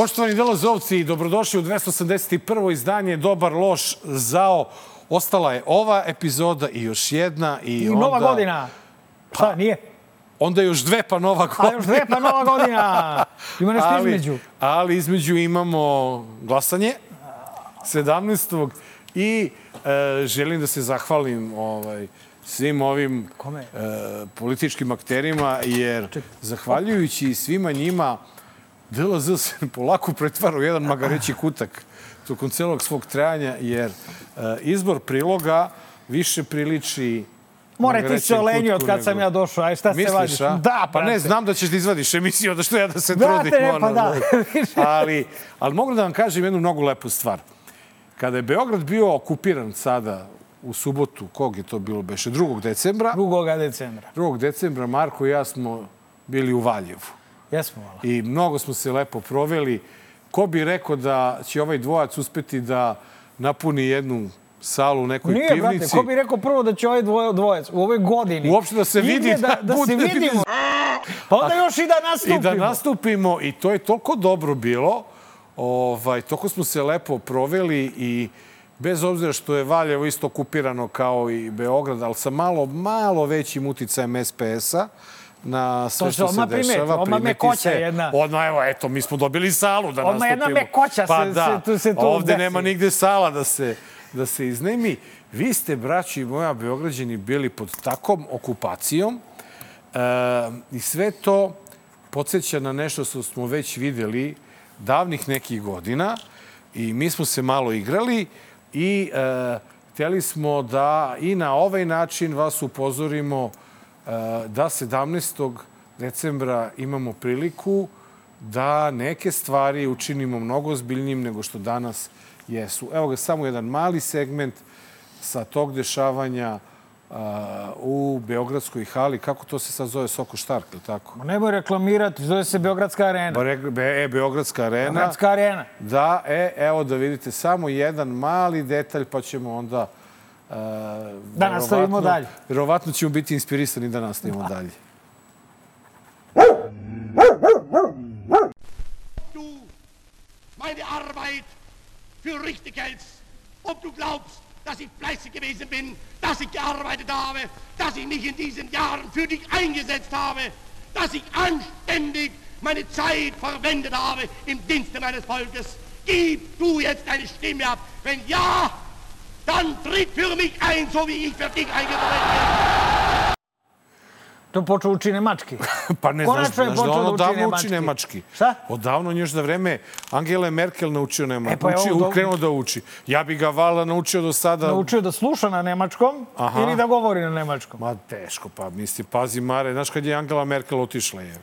Poštovani delozovci, dobrodošli u 281. izdanje Dobar loš zao. Ostala je ova epizoda i još jedna. I, I onda, nova godina. Šta, nije? Onda još dve pa nova godina. A još dve pa nova godina. Ima nešto ali, između. Ali između imamo glasanje 17. I e, želim da se zahvalim ovaj, svim ovim Kome? e, političkim akterima, jer zahvaljujući svima njima DLZ se polako pretvara u jedan magareći kutak tokom celog svog trajanja, jer e, izbor priloga više priliči More, ti se olenio od kad sam nego- ja došao. Aj, šta se Misliš, vadiš? a? Da, pa ne, znam da ćeš da izvadiš emisiju, da što ja da se Brate, trudim. ne, pa ono, da. ali, ali mogu da vam kažem jednu mnogo lepu stvar. Kada je Beograd bio okupiran sada u subotu, kog je to bilo beše, 2. decembra, 2. decembra. 2. decembra Marko i ja smo bili u Valjevu. Jesmo malo. I mnogo smo se lepo proveli. Ko bi rekao da će ovaj dvojac uspeti da napuni jednu salu u nekoj Nije, pivnici? brate, ko bi rekao prvo da će ovaj dvoje, dvojec u ovoj godini... Uopšte da se vidi, da, da da, se vidimo. Pa onda još i da nastupimo. I da nastupimo i to je toliko dobro bilo. Ovaj, toliko smo se lepo proveli i bez obzira što je Valjevo isto okupirano kao i Beograd, ali sa malo, malo većim uticajem SPS-a na sve To se što se odmah primeti, dešava. odmah primeti mekoća se. jedna. Odmah, evo, eto, mi smo dobili salu da Odmah nastupimo. jedna mekoća pa se- da. se tu- se tu Ovde desi. nema nigde sala da se, da se iznemi. Vi ste, braći moja, Beograđani, bili pod takom okupacijom E, I sve to podsjeća na nešto što smo već videli davnih nekih godina i mi smo se malo igrali i e, hteli smo da i na ovaj način vas upozorimo da 17. decembra imamo priliku da neke stvari učinimo mnogo zbiljnijim nego što danas jesu. Evo ga samo jedan mali segment sa tog dešavanja a, u Beogradskoj hali. Kako to se sad zove? Soko Štark, ili tako? Ma Nemoj reklamirati, zove se Beogradska arena. Ba, Be, e, Beogradska arena. Beogradska arena. Da, e, evo da vidite samo jedan mali detalj, pa ćemo onda... Uh, Da nastavimo dalje. Verovatno ćemo biti inspirisani da nastavimo dalje. du meine Arbeit für richtig hältst, ob du glaubst, dass ich fleißig gewesen bin, dass ich gearbeitet habe, dass ich mich in diesen Jahren für dich eingesetzt habe, dass ich anständig meine Zeit verwendet habe im Dienste meines Volkes. Gib du jetzt deine Stimme ab. Wenn ja, dann tritt für mich ein, so wie ich für dich eingetreten bin. To počeo uči nemački. Pa ne, znaš, Konačno je znaš da on da odavno nemački. uči nemački. Šta? Odavno još za vreme Angela Merkel naučio nemački. E, pa uči, on do- krenuo da uči. Ja bi ga vala naučio do sada... Naučio da sluša na nemačkom Aha. ili da govori na nemačkom. Ma teško, pa misli, pazi Mare, znaš kad je Angela Merkel otišla je? E,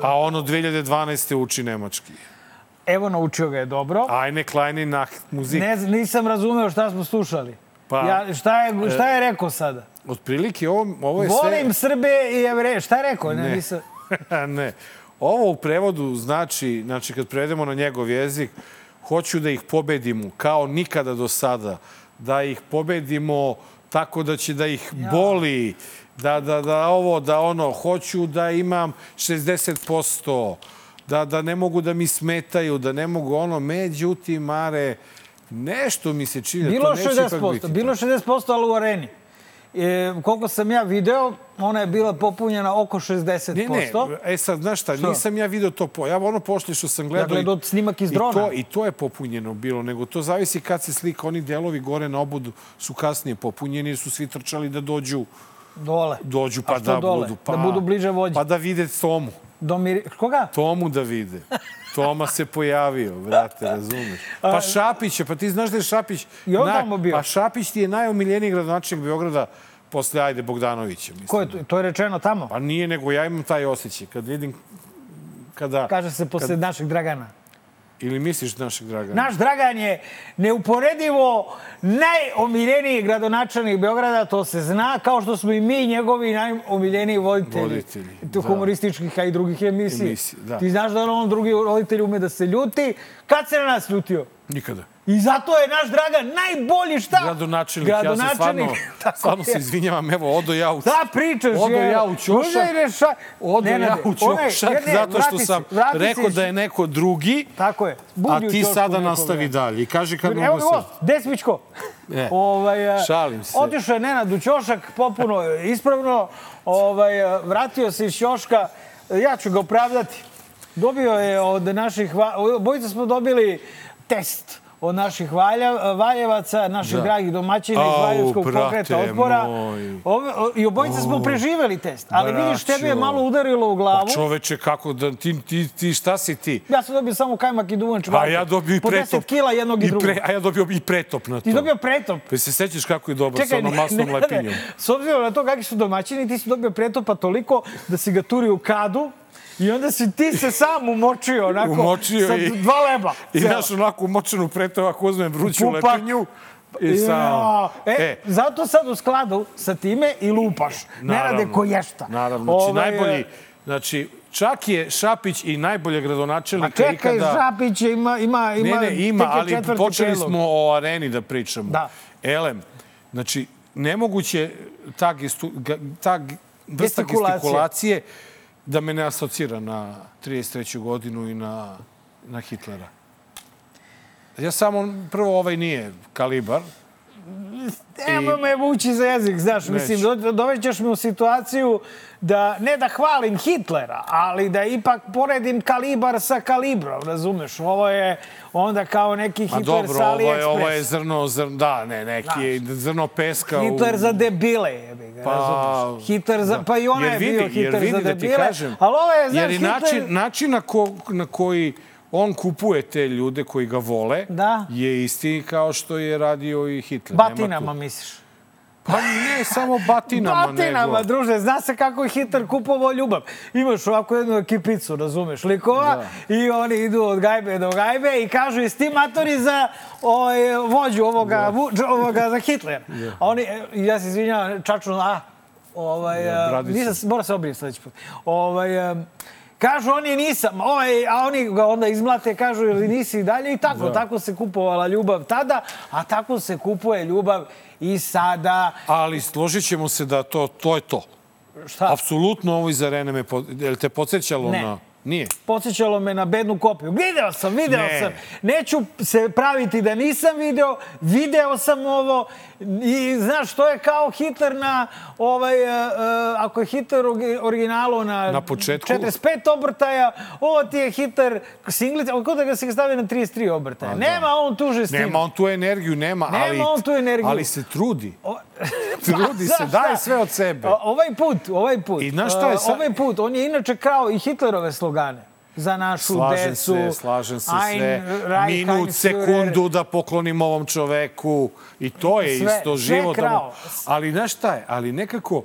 Pa on od 2012. uči nemački. Evo, naučio ga je dobro. Eine kleine Nacht muzik. Ne, nisam razumeo šta smo slušali. Pa- ja, šta, je, šta je rekao sada? Otprilike ovo, ovo je Volim sve... Srbe i Jevreje. Šta je rekao? Ne. Ne. Nisam... ne. Ovo u prevodu znači, znači kad prevedemo na njegov jezik, hoću da ih pobedimo kao nikada do sada. Da ih pobedimo tako da će da ih boli, da, da, da ovo, da ono, hoću da imam 60%, da, da ne mogu da mi smetaju, da ne mogu ono, međutim, Mare, nešto mi se čini da Bilo to neće ipak 60%, biti. bilo 60%, ali u areni. E, koliko sam ja video, ona je bila popunjena oko 60%. Ne, ne, e sad, znaš šta, Što? nisam ja video to, po, ja ono pošli što sam gledao. gledao i- snimak iz i drona. to, I to je popunjeno bilo, nego to zavisi kad se slika. Oni delovi gore na obudu su kasnije popunjeni, jer su svi trčali da dođu, Dole. dođu pa da dole? budu. Pa, Da budu bliže vođi. Pa da vide Tomu. Domir... Koga? Tomu da vide. Toma se pojavio, brate, razumeš? Pa Šapić je, pa ti znaš da je Šapić... I on tamo bio. Pa Šapić ti je najomiljeniji gradonačelnik Beograda posle Ajde Bogdanovića, mislim. Ko je to? To je rečeno tamo. Pa nije, nego ja imam taj osjećaj. Kad vidim kada... Kaže se posle našeg Dragana. Ili misliš našeg Dragana? Naš Dragan je neuporedivo najomiljeniji gradonačelnik Beograda, to se zna, kao što smo i mi njegovi najomiljeniji voditelji. Voditelji, da. humorističkih, a i drugih emisija. Emisije, da. Ti znaš da on drugi roditelj ume da se ljuti. Kad se na nas ljutio? Nikada. I zato je naš Dragan najbolji šta? Gradonačelnik, ja se stvarno, stvarno se izvinjavam, evo, odo ja u... Da pričaš, Odo je. ja u ćošak, reša... odo ja Nenade, u ćošak, ne, ne, zato što sam vrati rekao da je neko drugi, Tako je. a ti sada nastavi dalje. I kaži kad mogu gost, Desmićko. E, ovaj, a, šalim se. Otišao je Nenad u ćošak, popuno ispravno. Ovaj, a, vratio se iz ćoška. Ja ću ga opravdati. Dobio je od naših... Obojica smo dobili test od naših valja, valjevaca, naših Da. dragih domaćina iz Valjevskog pokreta moj. Ove, o- I obojica smo preživeli test. Ali vidiš, tebi je braćo. malo udarilo u glavu. Čoveče, kako da... Ti, ti, ti šta si ti? Ja sam dobio samo kajmak i duvan A ja dobio i Po pretop. 10 kila jednog i, I drugog. pre, a ja dobio i pretop na to. Ti dobio pretop. Pa se sećaš kako je dobro sa onom masnom lepinjom? S obzirom na to kakvi su domaćini, ti si dobio pretopa toliko da si ga turio u kadu i onda si ti se sam umočio onako Umočio sa i- dva leba. I Cela. naš onako močanu pretop, ako uzmem vruću Pupak. lepinju. I sam... Ja, e, zato sad u skladu sa time i lupaš. Ne rade ko ješta. Naravno, znači Ovaj, najbolji, znači čak je Šapić i najbolje gradonačelnika čekaj, ikada... Žapić je ima, ima, ima, Ne, ne, ima, ali počeli predlog. smo o areni da pričamo. Da. Elem, znači, nemoguće ta, gestu, ta vrsta gestikulacije da me ne asocira na 33. godinu i na, na Hitlera. Ja samo, prvo ovaj nije kalibar, Evo me vući za jezik, znaš, mislim, do, dovećeš me u situaciju da, ne da hvalim Hitlera, ali da ipak poredim kalibar sa kalibrom, razumeš? Ovo je onda kao neki Ma Hitler dobro, sa ovo je, ovo je AliExpress. zrno, zrno, da, ne, neki je zrno peska Hitler u... za debile, jebi ga, Pa, razumeš? Hitler za, pa i ona Jer je vidi- bio Hitler vidi za da debile, kažem, ali ovo je, znaš, Jer i Hitler... način, način na, ko, na koji on kupuje te ljude koji ga vole Da. je isti kao što je radio i Hitler. Batinama, misliš? Pa ne samo batinama, Batinama, nego... druže, zna se kako je Hitler kupovao ljubav. Imaš ovako jednu ekipicu, razumeš, likova i oni idu od gajbe do gajbe i kažu jesi ti matori za ovaj, vođu ovoga, vu, ovoga za Hitler. A oni, e, ja se izvinjavam, čačno, a, ovaj, Ja, ja, bradica. nisam, mora se obrijem sledeći put. Ovaj, em, Kažu oni nisam, ovaj, a oni ga onda izmlate, kažu ili nisi i dalje i tako. Tako se kupovala ljubav tada, a tako se kupuje ljubav i sada. Ali složit ćemo se da to, to je to. Šta? Apsolutno ovo iz arene me... Je li te podsjećalo Ne. na... Nije. Podsjećalo me na bednu kopiju. Video sam, video Ne. sam. Neću se praviti da nisam video. Video sam ovo. I znaš, to je kao Hitler na, ovaj, e, ako je Hitler u originalu na, Na početku? 45 obrtaja, ovo ti je Hitler singlica, kako da ga se stavi na 33 obrtaja. Nema on tu žestinu. Nema on tu energiju, nema, Nema ali... on tu energiju. Ali se trudi. O- Trudi se, daje sve od sebe. O- Ovaj put, ovaj put. I znaš šta je e, sa- Ovaj put, on je inače kao i Hitlerove slogane. Za našu Slažem decu. se, slažem se Ein sve. Reich, Minut, sekundu da poklonim ovom čoveku. I to je Sve, isto sve život. krao. tamo. Ali znaš šta je? Ali nekako,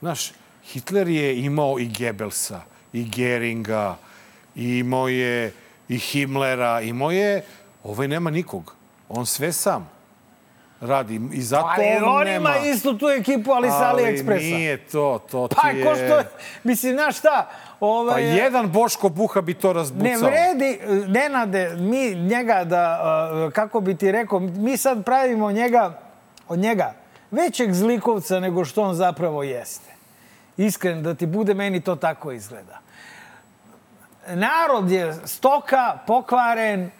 znaš, Hitler je imao i Goebbelsa, i Geringa, i imao je i Himmlera, imao je... Ovaj nema nikog. On sve sam radi. I zato Ali on, nema... ima istu tu ekipu, ali sa AliExpressa. nije to, to Pa ti je... ko što, mislim, znaš šta? Ovaj, Pa jedan Boško Buha bi to razbucao. Ne vredi, Nenade, mi njega da, uh, kako bi ti rekao, mi sad pravimo njega, od njega većeg zlikovca nego što on zapravo jeste. Iskren, da ti bude, meni to tako izgleda. Narod je stoka, pokvaren,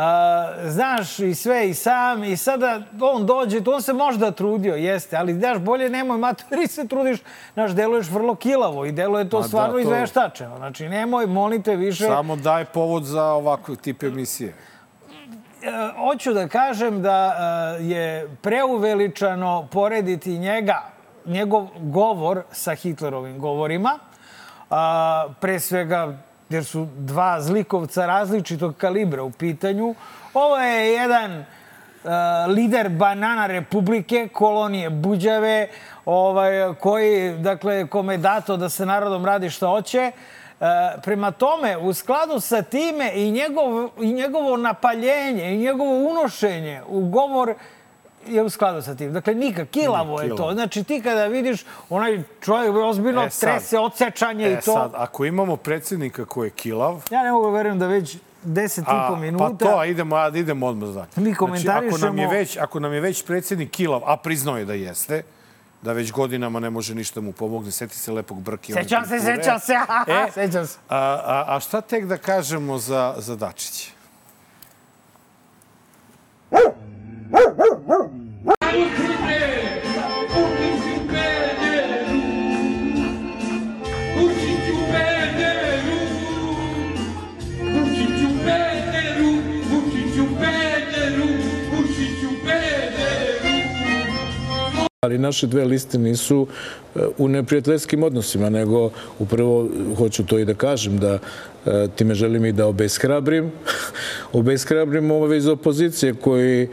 a, znaš i sve i sam i sada on dođe, on se možda trudio, jeste, ali znaš, bolje nemoj, matori se trudiš, znaš, deluješ vrlo kilavo i deluje to Ma da, stvarno to- izveštačeno. Znači, nemoj, molite više. Samo daj povod za ovakve tip emisije. E, hoću da kažem da e, je preuveličano porediti njega, njegov govor sa Hitlerovim govorima. Pre svega jer su dva zlikovca različitog kalibra u pitanju. Ovo je jedan e, lider banana republike, kolonije Buđave, ovaj, koji, dakle, kome je dato da se narodom radi šta hoće. E, prema tome, u skladu sa time i, njegov, i njegovo napaljenje i njegovo unošenje u govor je u skladu sa tim. Dakle, nikak, kilavo je to. Znači, ti kada vidiš, onaj čovjek ozbiljno E, sad. trese, odsečanje E i to. sad, ako imamo predsjednika koji je kilav, Ja ne mogu verujem da već 10 i po minuta. Pa to, idemo, idemo odmah da. Mi ako nam, je komentarišemo- već, ako nam je već predsjednik kilav, a priznao je da jeste, da već godinama ne može ništa mu pomogne. Seti se lepog brke. one Sećam se, sećam se, E, sećam se. A, a, a šta tek da kažemo za, za Dačića? Ali naše dve liste nisu e, u neprijateljskim odnosima, nego upravo hoću to i da kažem, da e, time želim i da obeshrabrim, obeshrabrim ove iz opozicije koji,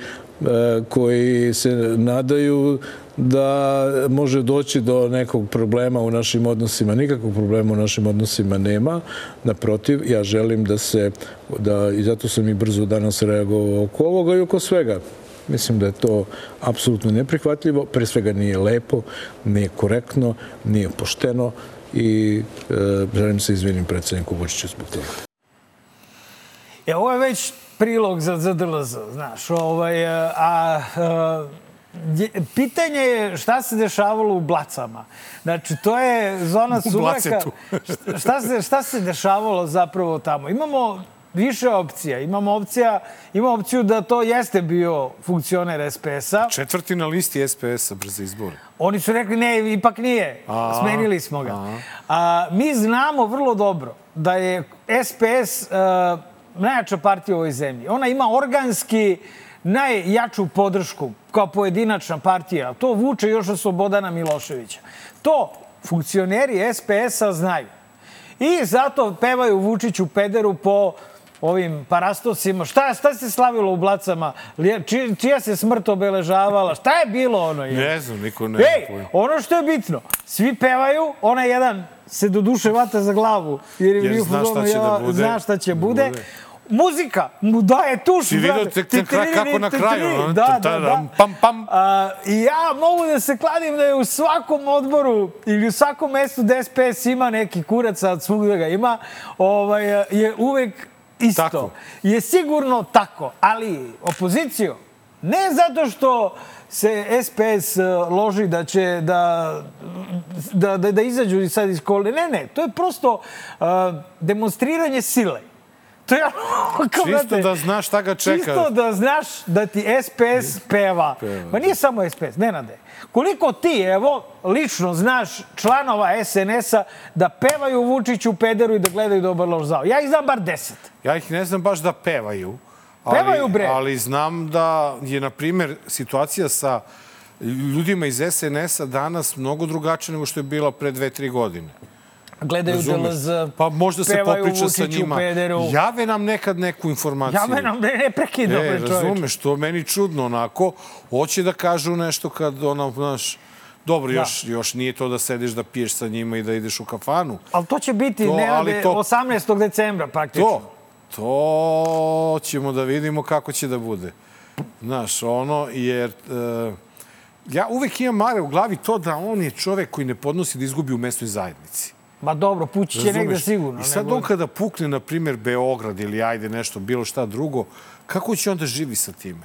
koji se nadaju da može doći do nekog problema u našim odnosima. Nikakvog problema u našim odnosima nema. Naprotiv, ja želim da se, da, i zato sam i brzo danas reagovao oko ovoga i oko svega. Mislim da je to apsolutno neprihvatljivo, pre svega nije lepo, nije korektno, nije pošteno i e, želim se izvinim predsedniku Vučiću zbog toga. E, ovo je već prilog za ZDLZ, znaš. Ovaj, e, a, a je- pitanje je šta se dešavalo u Blacama. Znači, to je zona sumraka. Šta- se, šta se dešavalo zapravo tamo? Imamo više opcija. Imamo opcija, imamo opciju da to jeste bio funkcioner SPS-a. Četvrti na listi SPS-a brze izbore. Oni su rekli ne, ipak nije. A, Smenili smo ga. A, mi znamo vrlo dobro da je SPS uh, najjača partija u ovoj zemlji. Ona ima organski najjaču podršku kao pojedinačna partija. To vuče još od Slobodana Miloševića. To funkcioneri SPS-a znaju. I zato pevaju Vučiću pederu po ovim parastosima. Šta, šta se slavilo u Blacama? Lije- Či, čija se smrt obeležavala? Šta je bilo ono? je? Ne znam, niko ne Ej, ono što je bitno, svi pevaju, onaj jedan se do duše vata za glavu, jer, je Jer u zna šta će da bude. Zna šta će bude. Bude. Muzika mu daje tuš, Si vidio na kraju- kako na kraju, Da, da, da. pam, pam. A, I ja mogu da se kladim da je u svakom odboru ili u svakom mestu da SPS ima neki kurac, a svugde ga ima, ovaj, je uvek isto. Tako. Je sigurno tako, ali opoziciju, ne zato što se SPS uh, loži da će da, da, da, da izađu sad iz kole. Ne, ne, to je prosto uh, demonstriranje sile. To je ono, kao, Čisto brate, da znaš šta ga čeka. Čisto da znaš da ti SPS peva. Peva, Ma nije samo SPS, Nenade. Koliko ti, evo, lično znaš članova SNS-a da pevaju Vučiću, pederu i da gledaju dobar loš zao? Ja ih znam bar deset. Ja ih ne znam baš da pevaju. Ali, Pevaju, bre. Ali znam da je, na primjer, situacija sa ljudima iz SNS-a danas mnogo drugačija nego što je bila pre dve, tri godine. Gledaju? DLZ, Pa možda se popriča sa njima. Pederu. Jave nam nekad neku informaciju. Ja me nam ne, ne prekidno, E, čoveče. razumeš, to meni čudno onako. Hoće da kažu nešto kad ona, znaš, dobro, još, još nije to da sediš da piješ sa njima i da ideš u kafanu. Ali to će biti, To, Nenade, to- 18. decembra praktično. To, to ćemo da vidimo kako će da bude. Znaš, ono, jer... E, ja uvek imam mare u glavi to da on je čovek koji ne podnosi da izgubi u mesnoj zajednici. Ma dobro, pući će negde sigurno. I sad nego- on kada pukne, na primjer, Beograd ili ajde nešto, bilo šta drugo, kako će onda živi sa time?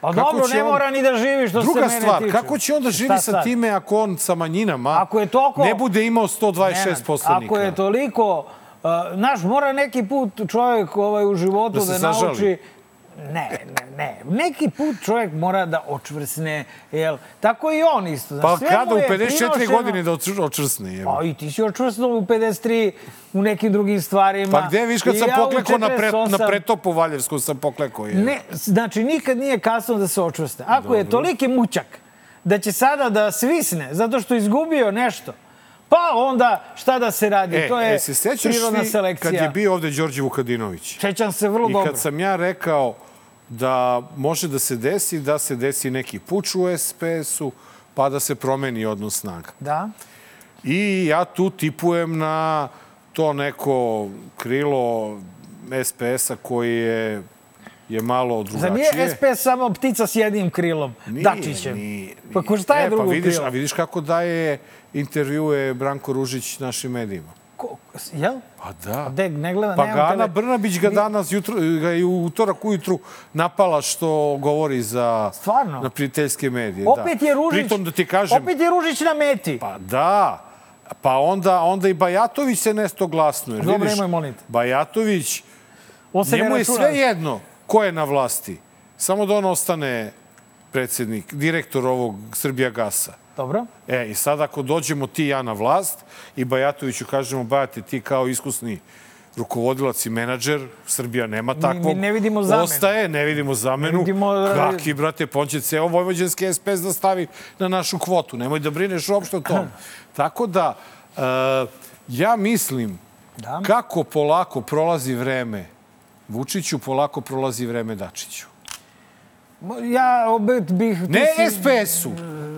Pa kako dobro, ne on- mora ni da živi što Druga se mene stvar, tiče. kako će onda živi sa time ako on sa manjinama Ako je toliko- ne bude imao 126 Nenad, poslanika? Ako je toliko... Uh, znaš, mora neki put čovjek ovaj, u životu Da da, nauči... sažali. Ne, ne, ne. Neki put čovjek mora da očvrsne, jel? Tako i on isto. Znaš, Pa kada u je 54 prinošeno- godine da očvrsne? Evo. A i ti si očvrsnuo u 53 u nekim drugim stvarima. Pa gde, viš, kad I sam ja poklekao na, pre, na 48. pretopu Valjevskom sam poklekao. Je. Ne, znači nikad nije kasno da se očvrste. Ako je toliki mućak da će sada da svisne zato što izgubio nešto, pa onda šta da se radi? E, to je e, se sećaš prirodna selekcija. kad je bio ovde Đorđe Vukadinović? Sećam se vrlo I dobro. kad sam ja rekao da može da se desi, da se desi neki puč u SPS-u, pa da se promeni odnos snaga. Da? I ja tu tipujem na to neko krilo SPS-a koji je, je malo Za drugačije. nije SPS samo ptica s jednim krilom, Nije, Dačićem. Nije, Pa ko šta je e, drugo pa vidiš, krilo? A vidiš kako daje intervjue Branko Ružić našim medijima. Ko- Jel? Pa da. Gde, ne gleda, Pa Gana tele- Brnabić ga danas jutro, ga je u utorak ujutru napala što govori za Stvarno? na prijateljske medije. Opet da. je Ružić... Pritom da ti kažem, Opet je Ružić na meti. pa da, pa onda, onda i Bajatović se nesto glasno. Jer Dobro, vidiš, nemoj, molim te. Bajatović, On se njemu je sve jedno ko je na vlasti. Samo da on ostane predsednik, direktor ovog Srbija gasa. Dobro. E, i sad ako dođemo ti i ja na vlast i Bajatoviću kažemo, Bajate, ti kao iskusni rukovodilac i menadžer, Srbija nema takvog. ne vidimo zamenu. Ostaje, ne vidimo zamenu. Ne vidimo- Kaki, brate, on će ceo vojvođanski SPS da stavi na našu kvotu. Nemoj da brineš uopšte o tom. Tako da, e, ja mislim Da. kako polako prolazi vreme Vučiću, polako prolazi vreme Dačiću. Ja opet bih... Ne si- SPS-u,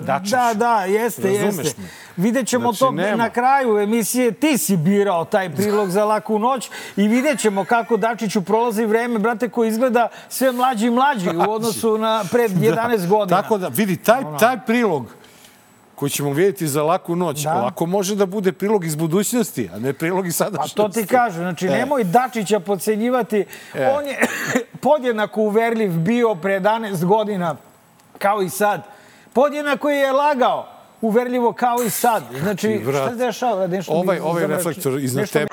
Dačiću. Da, da, jeste, Razumeš jeste. me? Vidjet ćemo Znači, to nema. na kraju emisije. Ti si birao taj prilog za laku noć i vidjet ćemo kako Dačiću prolazi vreme, brate, koji izgleda sve mlađi i mlađi u odnosu na pred 11 godina. Tako da, vidi, taj, taj prilog koji ćemo vidjeti za laku noć, Da. lako može da bude prilog iz budućnosti, a ne prilog iz Pa sadašnjosti. to ti kažu, znači E. nemoj Dačića podcenjivati. E. On je podjednako uverljiv bio pre 11 godina kao i sad. Podjednako je lagao uverljivo kao i sad. Znači, šta se dešava? Nešto Ovaj, ovaj reflektor iznad nešto- tebe,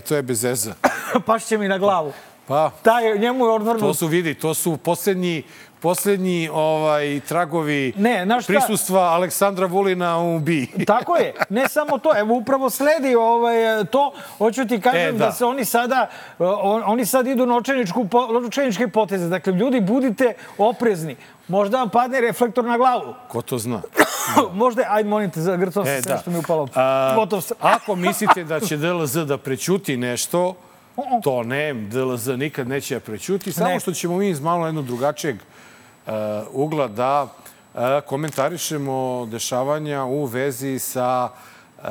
to je bez eza. Pašće mi na glavu. Pa, Taj, njemu je to odvrnut. su, vidi, to su poslednji, poslednji ovaj, tragovi Ne, znaš šta? prisustva Aleksandra Vulina u BI. Tako je, ne samo to, evo upravo sledi ovaj, to, hoću ti kažem E, da. da. se oni sada, on, oni sad idu na očajničke poteze, dakle ljudi budite oprezni, možda vam padne reflektor na glavu, Ko to zna? možda, aj molim te, zagrcao sam E, sve da. što mi upalo. A, Gotov sam. Ako mislite da će DLZ da prećuti nešto, to ne, DLZ nikad neće da prećuti, samo Ne. što ćemo mi iz malo jednog drugačijeg ugla da uh, komentarišemo dešavanja u vezi sa uh,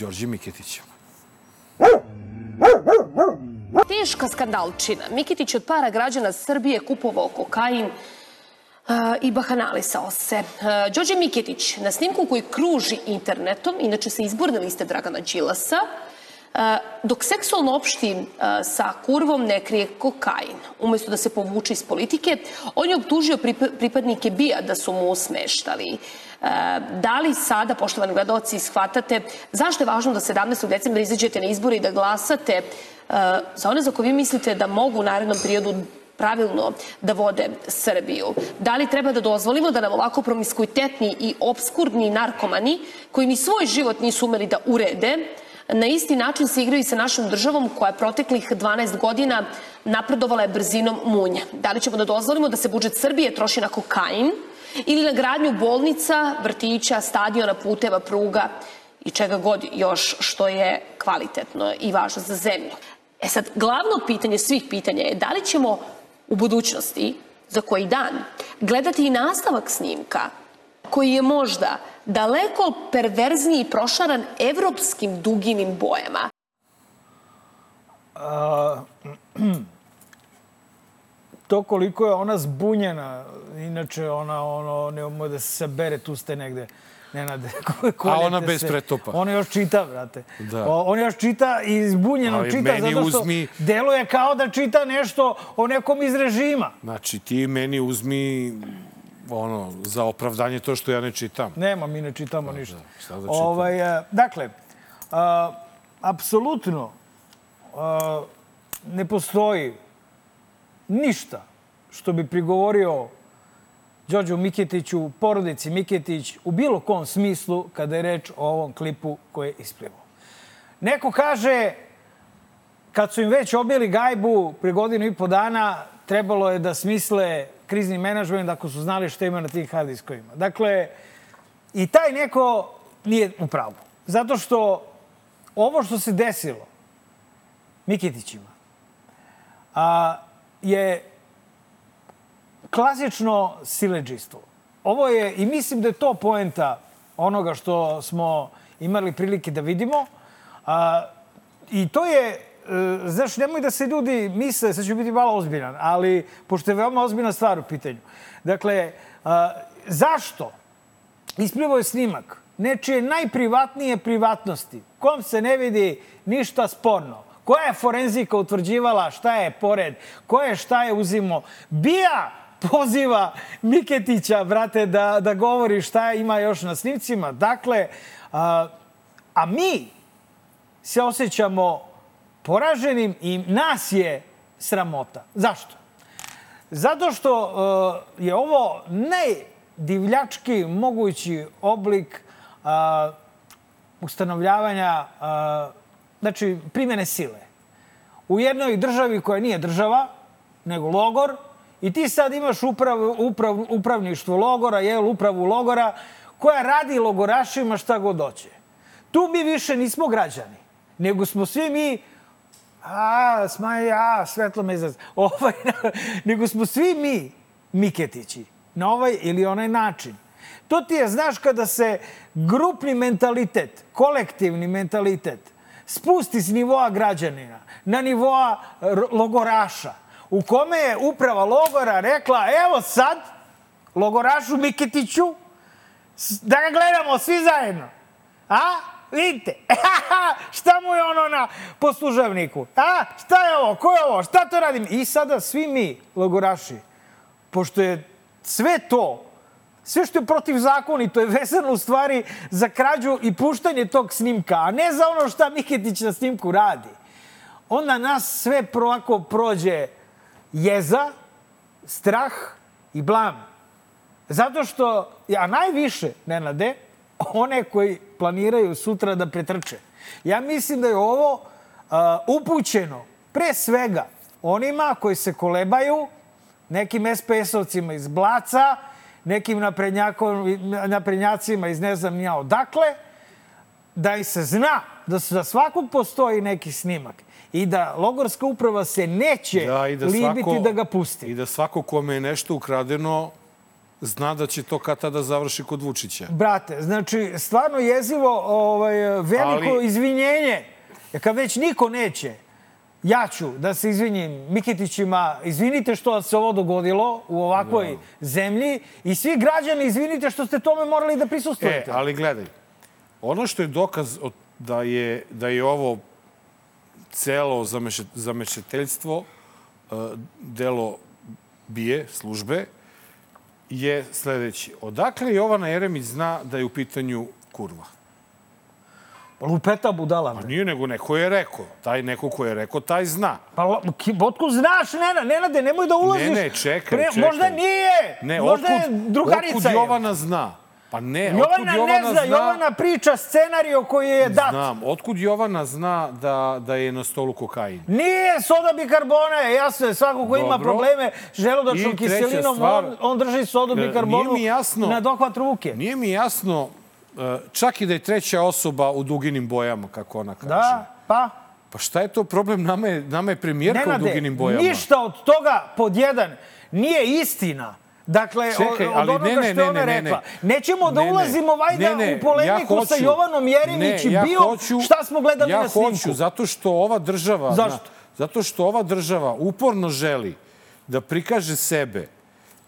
Đorđem Miketićem. Teška skandalčina. Mikitić od para građana Srbije kupovao kokain i bahanalisao se. Đorđe Miketić na snimku koji kruži internetom, inače sa izborne liste Dragana Đilasa, dok seksualno opšti a, sa kurvom ne krije kokain. Umesto da se povuče iz politike, on je optužio prip- pripadnike BIA da su mu smeštali. E, Da li sada, poštovani gledalci, shvatate zašto je važno da 17. decembra izađete na izbore i da glasate za one za koje vi mislite da mogu u narednom periodu pravilno da vode Srbiju? Da li treba da dozvolimo da nam ovako promiskuitetni i obskurni narkomani, koji ni svoj život nisu umeli da urede, na isti način se igraju i sa našom državom koja je proteklih 12 godina napredovala je brzinom munje. Da li ćemo da dozvolimo da se budžet Srbije troši na kokain ili na gradnju bolnica, vrtića, stadiona, puteva, pruga i čega god još što je kvalitetno i važno za zemlju. E sad, glavno pitanje svih pitanja je da li ćemo u budućnosti, za koji dan, gledati i nastavak snimka koji je možda daleko perverzniji i prošaran evropskim duginim bojama. To koliko je ona zbunjena, inače ona ono, ne ume da se sabere, tu ste negde. Nenade, A ona bez se. pretopa. Ona još čita, brate. Da. O, on još čita i zbunjeno Ali čita, meni zato što uzmi- deluje kao da čita nešto o nekom iz režima. Znači, ti meni uzmi ono, za opravdanje to što ja ne čitam. Nema, mi ne čitamo ništa. šta da čitamo? ovaj, e, dakle, a, apsolutno a, ne postoji ništa što bi prigovorio Đorđu Miketiću, porodici Miketić, u bilo kom smislu kada je reč o ovom klipu koji je isplivao. Neko kaže, kad su im već obili gajbu pre godinu i po dana, trebalo je da smisle krizni menadžment ako su znali šta ima na tim hard diskovima. Dakle, i taj neko nije u pravu. Zato što ovo što se desilo Mikitićima a, je klasično sileđistvo. Ovo je, i mislim da je to poenta onoga što smo imali prilike da vidimo. A, I to je, znaš, nemoj da se ljudi misle, sad ću biti malo ozbiljan, ali pošto je veoma ozbiljna stvar u pitanju. Dakle, zašto? Isplivao je snimak nečije najprivatnije privatnosti, kom se ne vidi ništa sporno. Koja je forenzika utvrđivala šta je pored, ko je šta je uzimo. Bija poziva Miketića, brate, da, da govori šta ima još na snimcima. Dakle, a, a mi se osjećamo poraženim i nas je sramota. Zašto? Zato što uh, je ovo najdivljački mogući oblik uh, ustanovljavanja, uh, znači primjene sile. U jednoj državi koja nije država, nego logor, i ti sad imaš uprav, uprav, upravništvo logora, jel, upravu logora, koja radi logorašima šta god hoće. Tu mi više nismo građani, nego smo svi mi a, smaj, a, svetlo me izraz. Ovaj, nego smo svi mi Miketići, na ovaj ili onaj način. To ti je, znaš, kada se grupni mentalitet, kolektivni mentalitet, spusti s nivoa građanina na nivoa logoraša, u kome je uprava logora rekla, evo sad, logorašu Miketiću, da ga gledamo svi zajedno. A? Vidite, šta mu je ono na poslužavniku? A, šta je ovo, ko je ovo, šta to radim? I sada svi mi, logoraši, pošto je sve to, sve što je protiv to je vezano u stvari za krađu i puštanje tog snimka, a ne za ono šta Miketić na snimku radi. Onda nas sve proako prođe jeza, strah i blam. Zato što, a najviše, Nenade, one koji planiraju sutra da pretrče. Ja mislim da je ovo uh, upućeno pre svega onima koji se kolebaju, nekim SPS-ovcima iz Blaca, nekim naprednjacima iz ne znam nija odakle, da i se zna da za svakog postoji neki snimak i da logorska uprava se neće da, da libiti svako, da ga pusti. I da svako kome je nešto ukradeno zna da će to kad tada završi kod Vučića. Brate, znači, stvarno jezivo ovaj, veliko Ali... izvinjenje. Kad već niko neće, ja ću da se izvinim Miketićima, izvinite što se ovo dogodilo u ovakvoj da. zemlji i svi građani izvinite što ste tome morali da prisustujete. E, ali gledaj, ono što je dokaz da je, da je ovo celo zamešeteljstvo, e, delo bije, službe, je sledeći. Odakle Jovana Jeremić zna da je u pitanju kurva? Pa lupeta budala. Pa nije nego neko je rekao. Taj neko ko je rekao, taj zna. Pa otkud znaš, Nena? Nenade, nemoj da ulaziš. Ne, ne, čekaj, Pre, čekaj. Možda nije. Ne, možda otkud, je drugarica. Otkud Jovana zna? Pa ne, Jovana, otkud Jovana ne zna, zna... Jovana priča scenario koji je dat. Znam, otkud Jovana zna da, da je na stolu kokain? Nije soda bikarbone, jasno je, svako ko ima probleme želudačnom kiselinom, stvar, on, on drži sodu e, bikarbonu jasno, na dohvat ruke. Nije mi jasno, e, čak i da je treća osoba u duginim bojama, kako ona kaže. Da, pa? Pa šta je to problem? Nama je, nama je premijerka Nenade, u duginim bojama. ništa od toga, pod jedan, nije istina. Dakle, Čekaj, od, onoga ne, ne, što je ona ne, rekla. Nećemo da ulazimo vajda ne, ne, u polemiku ja hoću, sa Jovanom Jeremić i ja bio hoću, šta smo gledali ja na snimku. Ja hoću, zato što ova država... Zašto? Na, zato što ova država uporno želi da prikaže sebe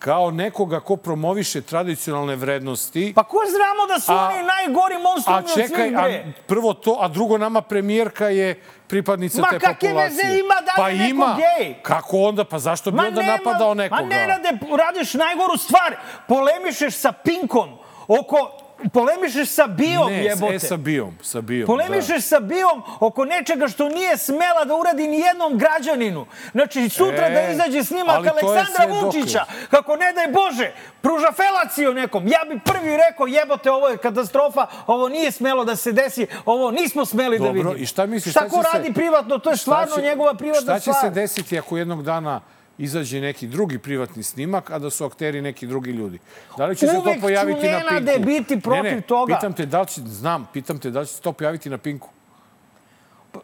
kao nekoga ko promoviše tradicionalne vrednosti. Pa ko znamo da su a, oni najgori monstrumi od svih, bre? A prvo to, a drugo nama premijerka je pripadnica ma, te populacije. Ma kakve veze ima da pa je neko ima. gej? Kako onda? Pa zašto bi ma onda nema, napadao nekoga? Ma ne rade, radiš najgoru stvar. Polemišeš sa Pinkom oko polemišeš sa Bijom, ne, jebote. Ne, sa Bijom, sa Bijom. Polemišeš da. sa Bijom oko nečega što nije smela da uradi ni jednom građaninu. Znači, sutra da e, da izađe snimak Aleksandra Vučića, kako ne daj Bože, pruža felaciju nekom. Ja bi prvi rekao, jebote, ovo je katastrofa, ovo nije smelo da se desi, ovo nismo smeli Dobro, da vidimo. i šta misliš? Šta, šta ko radi se... privatno, to je stvarno će, njegova privatna stvar. Šta će stvar. se desiti ako jednog dana izađe neki drugi privatni snimak, a da su akteri neki drugi ljudi. Da li će Uvek se to pojaviti na Pinku? Uvek biti protiv ne, ne, toga. Pitam te, da li će, znam, pitam te, da li će se to pojaviti na Pinku? Pa,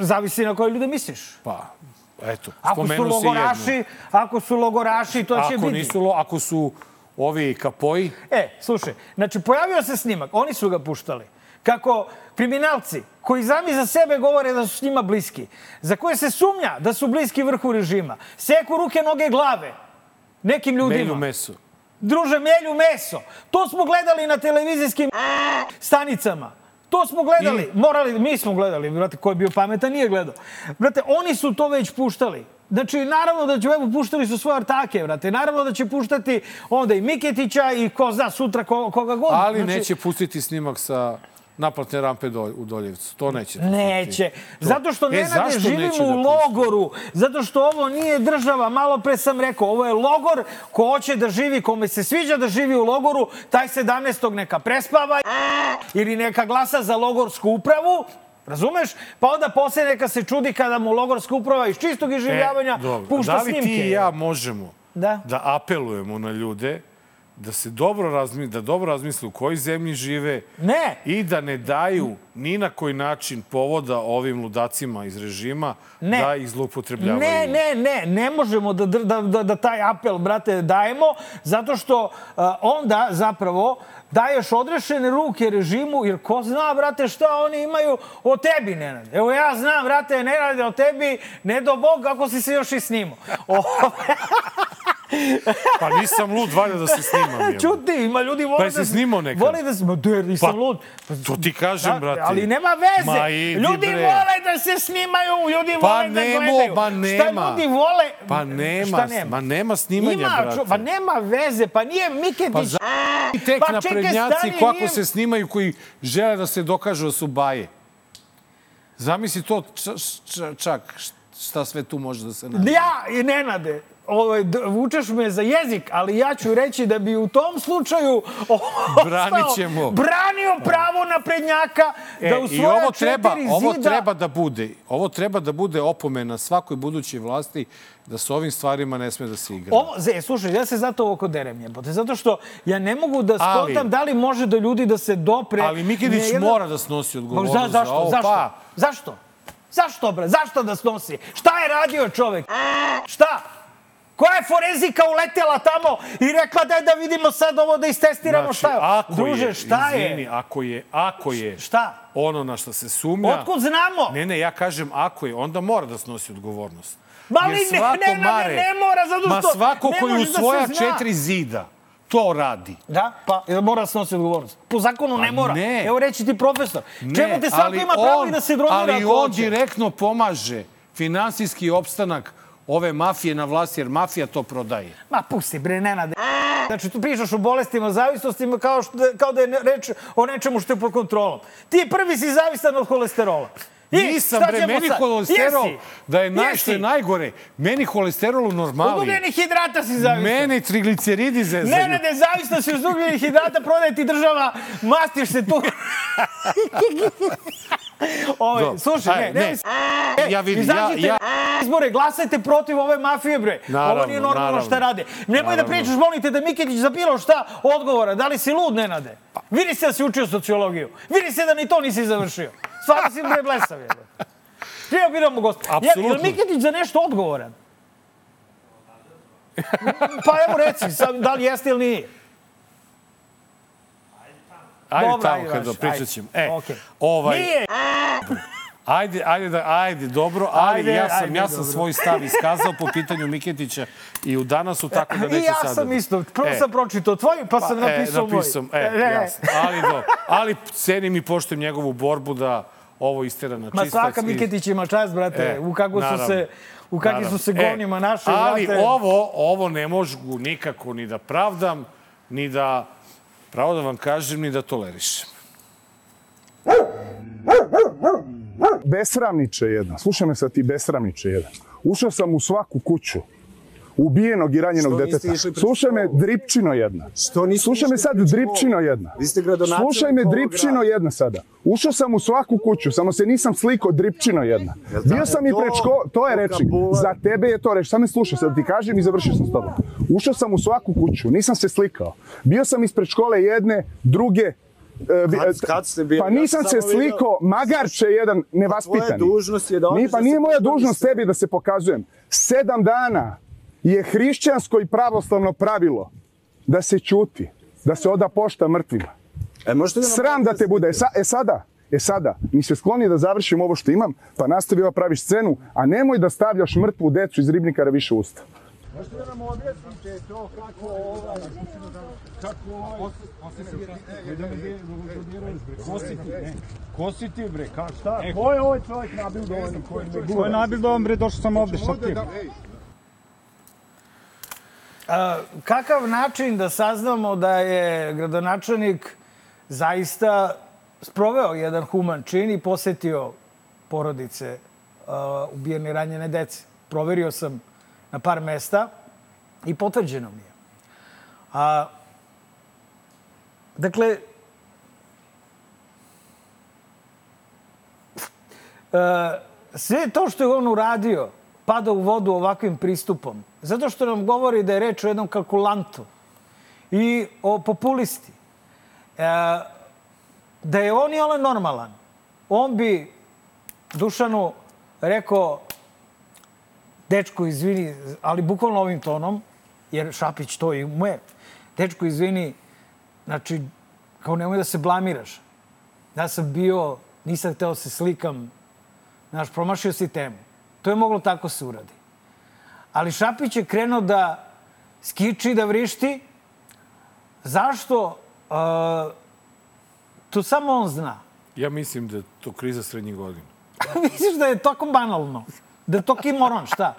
zavisi na koje ljude misliš. Pa, eto, ako su logoraši, Ako su logoraši, to ako će biti. Nisu, ako su ovi kapoji... E, slušaj, znači, pojavio se snimak, oni su ga puštali kako kriminalci koji sami za sebe govore da su s njima bliski, za koje se sumnja da su bliski vrhu režima, seku ruke, noge, glave nekim ljudima. Melju meso. Druže, melju meso. To smo gledali na televizijskim stanicama. To smo gledali, I... morali, mi smo gledali, brate, ko je bio pametan nije gledao. Brate, oni su to već puštali. Znači, naravno da će, evo, puštali su svoje artake, brate. Naravno da će puštati onda i Miketića i ko zna sutra ko, koga god. Ali znači, neće pustiti snimak sa naplatne rampe do, u Doljevcu. To neće. Neće. To. Zato što, e, Nenade, živimo u da logoru. Zato što ovo nije država. Malo pre sam rekao, ovo je logor. Ko hoće da živi, kome se sviđa da živi u logoru, taj 17. neka prespava ili neka glasa za logorsku upravu, Razumeš? Pa onda posle neka se čudi kada mu logorska uprava iz čistog iživljavanja e, pušta snimke. Da li ti i ja možemo da, da apelujemo na ljude da se dobro razmisle, da dobro razmisle u kojoj zemlji žive ne. i da ne daju ni na koji način povoda ovim ludacima iz režima ne. da ih zloupotrebljavaju. Ne, ne, ne, ne možemo da, da, da, da taj apel, brate, dajemo, zato što uh, onda zapravo daješ odrešene ruke režimu, jer ko zna, brate, šta oni imaju o tebi, Nenad. Evo ja znam, brate, Nenad, o tebi, ne do Bog, kako si se još i snimao. pa nisam lud, valjda da se snimam. Jel? Čuti, ima ljudi vole pa da... Pa se snimao nekad? Vole da se... Ma der, nisam pa, lud. Pa, to ti kažem, da, brate. Ali nema veze. Ma idi, ljudi bre. vole da se snimaju, ljudi pa vole nemo, da gledaju. Pa nema, Šta ljudi vole? Pa nema, Šta nema? Ma nema snimanja, ima, brate. Pa nema veze, pa nije Miketić. Pa za... I tek pa na prednjaci kako nije... se snimaju koji žele da se dokažu da su baje. Zamisli to čak šta sve tu može da se nađe. Ja i Nenade, ovaj, vučeš me za jezik, ali ja ću reći da bi u tom slučaju Branit ćemo. branio pravo na prednjaka e, da u svoja i ovo treba, zida... ovo treba da bude, ovo treba da bude opomena svakoj budućoj vlasti da s ovim stvarima ne sme da se igra. Ovo, ze, slušaj, ja se zato ovo kod derem jebote, zato što ja ne mogu da skontam da li može do ljudi da se dopre... Ali Mikinić jedan... mora da snosi odgovornost za, zašto, za ovo. Zašto? Pa... Zašto? Zašto, bre? Zašto da snosi? Šta je radio čovek? Šta? Koja je forenzika uletela tamo i rekla da je da vidimo sad ovo da istestiramo znači, šta je? Ako Druže, je, šta izvini, je? ako je, ako je šta? ono na što se sumnja... Otkud znamo? Ne, ne, ja kažem ako je, onda mora da snosi odgovornost. Ma li ne, ne, ne, mare, ne, mora, zato što... Ma svako koji u svoja da četiri zida to radi. Da, pa mora da snosi odgovornost. Po zakonu pa ne mora. Ne. Evo reći ti profesor. Ne, Čemu te svako ima pravo i da se drogira Ali on direktno pomaže finansijski opstanak ove mafije na vlasti, jer mafija to prodaje. Ma pusti, bre, Nenade. Znači, tu pričaš o bolestima, zavisnostima, kao, što, kao da je reč o nečemu što je pod kontrolom. Ti prvi si zavisan od holesterola. I, Nisam, bre, meni sad? holesterol, Jesi. da je naj, što je najgore, meni holesterol u normali. Od ugljenih hidrata si zavisan. Meni trigliceridi zezaju. Ne, ne, ne, zavisno si od ugljenih hidrata, prodaje ti država, mastiš se tu. Ove, Dobro. slušaj, Aj, ne, ne, ne. Ja vidim, ja- ja- izbore, glasajte protiv ove mafije, bre. Naravno, Ovo nije normalno naravno. šta rade. Nemoj da pričaš, molim te, da Miketić za bilo šta odgovora. Da li si lud, Nenade? Pa- Vidi se da si učio sociologiju. Vidi se da ni to nisi završio. Stvarno si bre blesav, jebe. Prije biramo gost. Je, je Apsolutno. Miketić za nešto odgovoran? Pa evo reci, sad, da li jeste ili nije? Ajde Dobro, tamo kada pričat ćemo. E, Okej. ovaj, Nije! Ajde, ajde, da, ajde, dobro, ali Ajde, ja sam, ajde, ja sam dobro. svoj stav iskazao po pitanju Miketića i u danasu, tako da neću I ja sada. sam da- isto. Prvo E, sam pročitao tvoj, pa sam e, napisao moj. napisao, E, jasno. Ali, do, ali cenim i poštujem njegovu borbu da ovo istera na Ma čistac. svaka i- Miketić ima čast, brate. E, u kako su naravno. se u kakvim su se Naravno. gonima našli, Ali brate. ovo, ovo ne mogu nikako ni da pravdam, ni da, pravo da vam kažem, ni da tolerišem. Besramniče jedan. Slušaj me sad ti besramniče jedan. Ušao sam u svaku kuću ubijenog i ranjenog Što deteta. Slušaj me dripčino jedna. Što niste Slušaj me sad dripčino jedna. Vi ste gradonačelnik Slušaj me dripčino jedna sada. Ušao sam u svaku kuću, samo se nisam slikao dripčino jedna. Bio sam i školu, to je rečnik. vokabular? Za tebe je to reč. Sad me slušaj, sad ti kažem i završio sam s tobom. Ušao sam u svaku kuću, nisam se slikao. Bio sam ispred škole jedne, druge, e, Kad- kad ste bili? Pa Ja nisam sam se samo slikao, magarče jedan nevaspitani. dužnost je da odeš pa da nije moja dužnost tebi da se pokazujem. Sedam dana je hrišćansko i pravoslavno pravilo da se ćuti, da se oda pošta mrtvima. E, možete da Sram da te bude. E, sa, e sada, e sada, mi se skloni da završim ovo što imam, pa nastavi ova pravi scenu, a nemoj da stavljaš mrtvu decu iz ribnikara više usta. Možete da nam objasnite to kako ovaj, kako ovaj... Kositi, ne. Kositi bre, ka, šta? Ko je ovaj čovjek nabil dovoljno gura? Ko je nabil da vam bre, došao sam ovde sa tim. A, kakav način da saznamo da je gradonačelnik zaista sproveo jedan human čin i posetio porodice uh, ubijene i ranjene dece. Proverio sam na par mesta i potvrđeno mi je. A, dakle, e, sve to što je on uradio pada u vodu ovakvim pristupom. Zato što nam govori da je reč o jednom kalkulantu i o populisti. E, da je on i ole normalan, on bi Dušanu rekao dečko, izvini, ali bukvalno ovim tonom, jer Šapić to i ume, dečko, izvini, znači, kao nemoj da se blamiraš. Ja sam bio, nisam hteo da se slikam, znaš, promašio si temu. To je moglo tako se uradi. Ali Šapić je krenuo da skiči, da vrišti. Zašto? Uh, to samo on zna. Ja mislim da je to kriza srednjih godina. misliš da je tako banalno? Da je to kimoron, šta?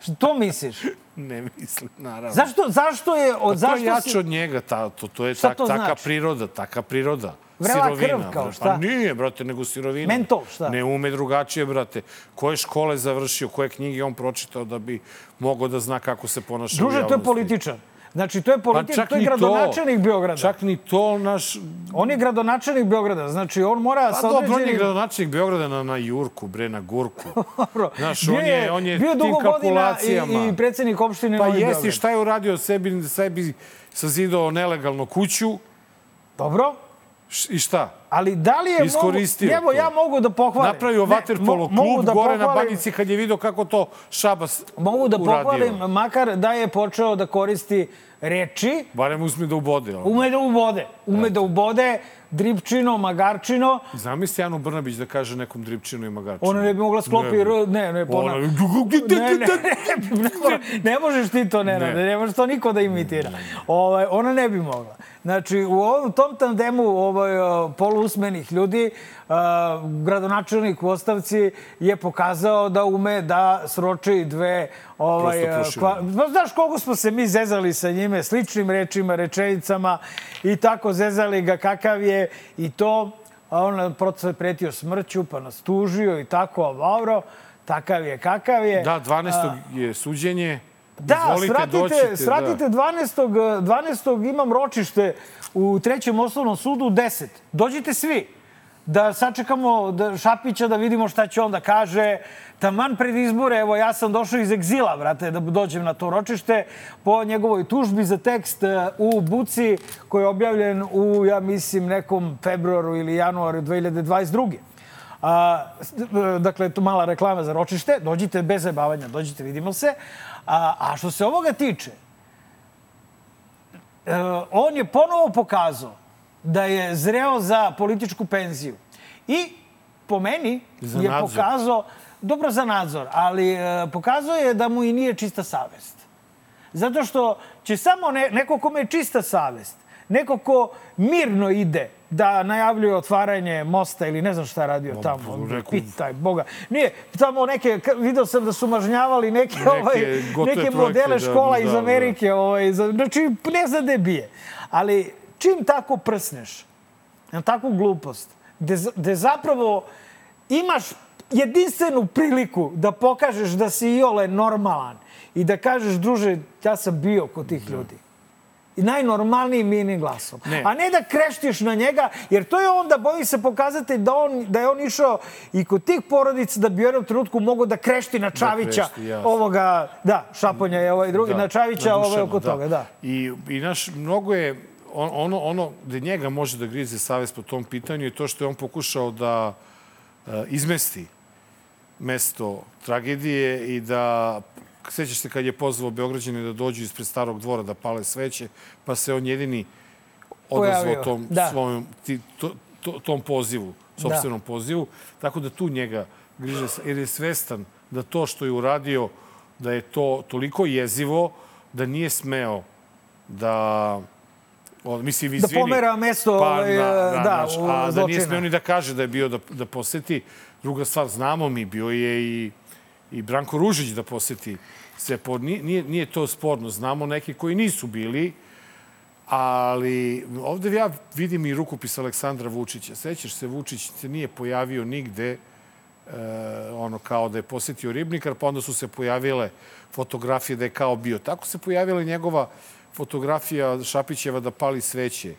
Što to misliš? Ne mislim, naravno. Zašto, zašto je... Od, Pa to zašto je jače si... od njega, ta, to, to je tak, taka znači? priroda, taka priroda. Vrela sirovina, krv kao šta? Pa nije, brate, nego sirovina. Mentol, šta? Ne ume drugačije, brate. Koje škole završio, koje knjige on pročitao da bi mogao da zna kako se ponaša u Druže, to je političar. Znači, to je Pa političar, čak to je ni gradonačelnik Beograda. Čak ni to naš... On je gradonačelnik Beograda, znači on mora Pa sa dobro, on je određenim... gradonačelnik Beograda na, na Jurku, bre, na Gurku. Znaš, on je, on je bio tim kalkulacijama. i, i predsednik opštine Pa Novi jesi, Beograd. šta je uradio sebi, sebi sazidao nelegalno kuću Dobro, i šta? ali da li je Iskoristio mogu... Evo, to. ja mogu da pohvalim. Napravio Ne, vaterpolo mogu klub da gore na pohvalim- Banjici kad je video kako to Šabas Mogu da uradio. pohvalim, makar da je počeo da koristi reči, Barem uzme da ubode. ono. ume da ubode. Ume da ubode dripčino, magarčino. Zamisli Anu Brnabić da kaže nekom dripčinu i magarčinu. Ona ne bi mogla sklopi Ne ne, ne, Ona... pona. Ne, ne, ne, ne možeš ti to, ne, ne. Ne. ne možeš to niko da imitira. Ovaj, ona ne bi mogla. Znači, u ovom, tom tandemu ovaj, poluusmenih ljudi, a, gradonačelnik u ostavci je pokazao da ume da sroči dve ovaj, a, kva, znaš koliko smo se mi zezali sa njime, sličnim rečima, rečenicama i tako zezali ga kakav je i to, a on proto pretio smrću, pa nas tužio i tako, a Vauro, takav je kakav je. Da, 12. je suđenje. Da, Izvolite, svratite, doćite, svratite 12. 12. imam ročište u trećem osnovnom sudu u 10. Dođite svi da sačekamo da Šapića da vidimo šta će on da kaže. Taman pred izbore, evo ja sam došao iz egzila, brate, da dođem na to ročište po njegovoj tužbi za tekst e, u Buci koji je objavljen u, ja mislim, nekom februaru ili januaru 2022. A, s- e, dakle, to mala reklama za ročište. Dođite bez zabavanja, dođite, vidimo se. A, a što se ovoga tiče, e, on je ponovo pokazao da je zreo za političku penziju. I po meni Za je nadzor. pokazao, dobro za nadzor, ali e, pokazao je da mu i nije čista savest. Zato što će samo ne, neko kome je čista savest, neko ko mirno ide da najavljuje otvaranje mosta ili ne znam šta je radio tamo. reku- Pitaj Boga. Nije, tamo neke, video sam da su mažnjavali neke, ovaj, gotove neke projekte, modele da, škola iz da, da. Amerike. Ovaj, za, znači, ne zna gde bije. Ali čim tako prsneš, na takvu glupost, gde, gde zapravo imaš jedinstvenu priliku da pokažeš da si iole normalan i da kažeš, druže, ja sam bio kod tih ljudi. Najnormalnijim mirnim glasom. Ne. A ne da kreštiš na njega, jer to je onda, boji se pokazati da, on, da je on išao i kod tih porodica da bi u jednom trenutku mogao da krešti na Čavića, krešti, jasno. ovoga, da, Šaponja je ovaj drugi, na Čavića, na ovaj oko toga, da. I, i naš, mnogo je, on, ono, ono gde njega može da grize savest po tom pitanju je to što je on pokušao da e, izmesti mesto tragedije i da sećaš se kad je pozvao Beograđane da dođu ispred starog dvora da pale sveće, pa se on jedini odazvao tom, da. svojom, ti, to, to, tom pozivu, sobstvenom pozivu. Tako da tu njega griže, jer je svestan da to što je uradio da je to toliko jezivo da nije smeo da o, mislim, izvini. Da pomera mesto, pa, ovaj, da, da, da, znaš, u a da nije smeo ni da kaže da je bio da, da poseti. Druga stvar, znamo mi, bio je i, i Branko Ružić da poseti Stepor. Nije, nije, to sporno. Znamo neki koji nisu bili, ali ovde ja vidim i rukopis Aleksandra Vučića. Sećaš se, Vučić se nije pojavio nigde e, ono kao da je posetio Ribnikar, pa onda su se pojavile fotografije da je kao bio. Tako se pojavila njegova fotografija Šapićeva da pali sveće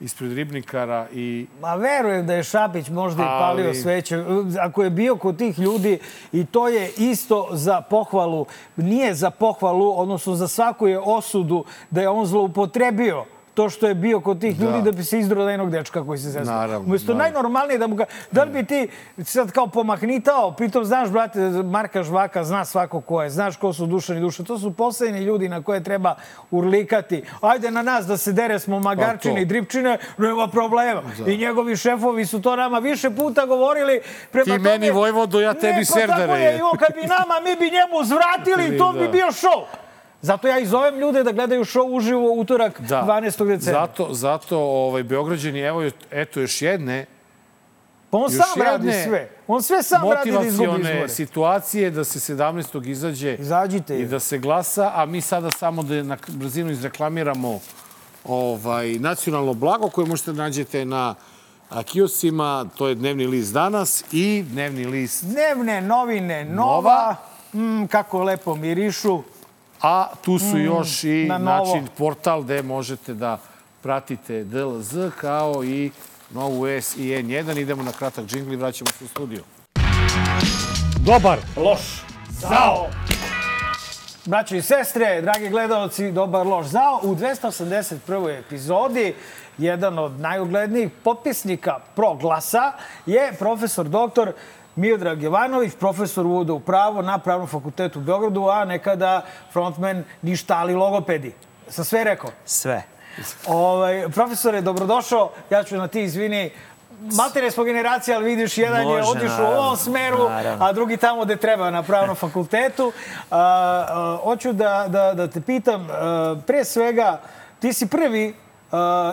ispred Ribnikara i Ma verujem da je Šapić možda i palio Ali- sveće. Ako je bio kod tih ljudi i to je isto za pohvalu, nije za pohvalu, odnosno za svaku je osudu da je on zloupotrebio to što je bio kod tih ljudi da bi se izdro da jednog dečka koji se zezna. Naravno, Umesto naravno. najnormalnije da mu ga... Da li bi ti sad kao pomahnitao, pritom znaš, brate, Marka Žvaka zna svako ko je, znaš ko su dušani duše. To su poslednji ljudi na koje treba urlikati. Ajde na nas da se dere smo magarčine Pa to. i dripčine, nema problema. I njegovi šefovi su to nama više puta govorili. Prema Ti tome- meni Vojvodo, ja tebi ne, pa Serdare, tako je. je. I on kad bi nama, mi bi njemu zvratili, to bi Da. bio šou. Zato ja i zovem ljude da gledaju šou uživo utorak 12. decembra. Zato, zato ovaj, Beograđani, evo, eto još jedne Pa on još sam radi sve. On sve sam radi da izgubi izbore. situacije da se 17. izađe Izađite. i da se glasa, a mi sada samo da na brzinu izreklamiramo ovaj, nacionalno blago koje možete da nađete na a, kioscima, to je dnevni list danas i dnevni list, Dnevne novine Nova. Nova. Mm, kako lepo mirišu. A tu su još i Mm, na Novo. način portal gde možete da pratite DLZ kao i Novu S i N1. Idemo na kratak džingl i vraćamo se u studio. Dobar. Loš. Zao. Braćo i sestre, dragi gledalci, dobar loš zao. U 281. epizodi jedan od najuglednijih potpisnika proglasa je profesor doktor Miodrag Jovanović, profesor uvoda u pravo na Pravnom fakultetu u Beogradu, a nekada frontman ništa ali logopedi. Sa sve rekao? Sve. Ovaj, profesore, dobrodošao. Ja ću na ti izvini. Matere smo generacija, ali vidiš, jedan je Može, otišao u naravno, ovom smeru, naravno. a drugi tamo gde treba, na pravnom fakultetu. A, a, hoću da, da, da te pitam, a, pre svega, ti si prvi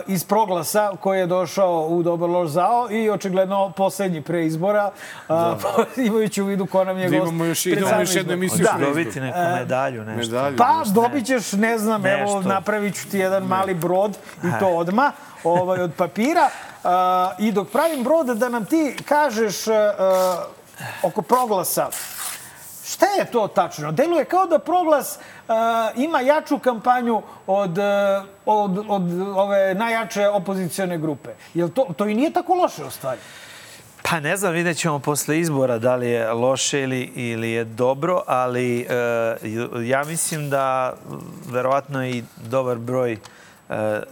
iz proglasa koji je došao u Dobar loš zao i očigledno poslednji pre izbora, a, imajući u vidu ko nam je Da gost. imamo još- imamo još jednu emisiju Da. Dobiti neku medalju, nešto. Medalju. Pa, dobit ćeš, ne znam, evo, Nešto. napravit ću ti jedan mali brod i to odma, ovaj, od papira. A, I dok pravim brod, da nam ti kažeš a, oko proglasa, Šta je to tačno? Deluje kao da proglas a, ima jaču kampanju od, a, od, od ove najjače opozicione grupe. Jel to, to i nije tako loše u stvari? Pa ne znam, vidjet ćemo posle izbora da li je loše ili, ili je dobro, ali e, ja mislim da verovatno i dobar broj e,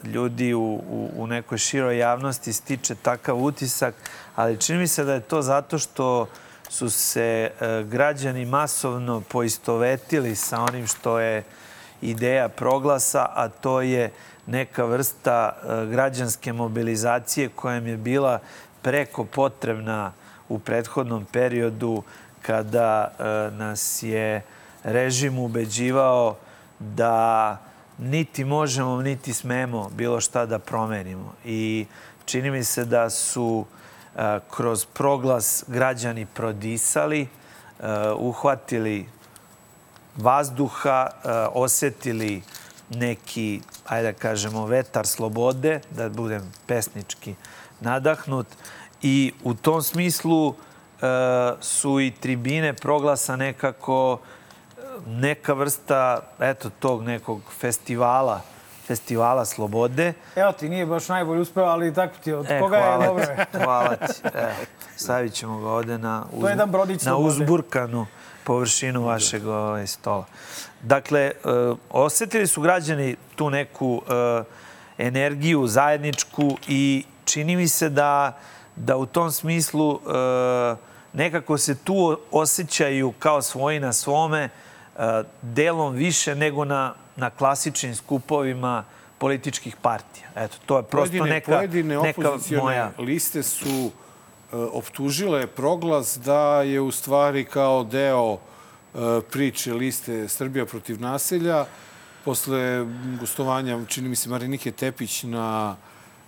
ljudi u, u, u nekoj široj javnosti stiče takav utisak, ali čini mi se da je to zato što su se e, građani masovno poistovetili sa onim što je ideja proglasa, a to je neka vrsta e, građanske mobilizacije koja im je bila preko potrebna u prethodnom periodu kada e, nas je režim ubeđivao da niti možemo, niti smemo bilo šta da promenimo. I čini mi se da su e, kroz proglas građani prodisali, uhvatili vazduha, osetili neki, ajde da kažemo, vetar slobode, da budem pesnički nadahnut. I u tom smislu su i tribine proglasa nekako neka vrsta, eto, tog nekog festivala, festivala slobode. Evo ti, nije baš najbolje uspeo, ali tako ti, od E, koga je hvala dobro? ti, hvala ti. Evo, stavit ćemo ga ovde na, uz, je na uzburkanu površinu vašeg ovaj, stola. Dakle, e, osetili su građani tu neku e, energiju zajedničku i čini mi se da, da u tom smislu e, nekako se tu osjećaju kao svoji na svome e, delom više nego na, na klasičnim skupovima političkih partija. Eto, to je prosto pojedine, neka, pojedine neka moja... liste su e, optužile proglas da je u stvari kao deo priče liste Srbija protiv naselja, posle gostovanja, čini mi se, Marinike Tepić na,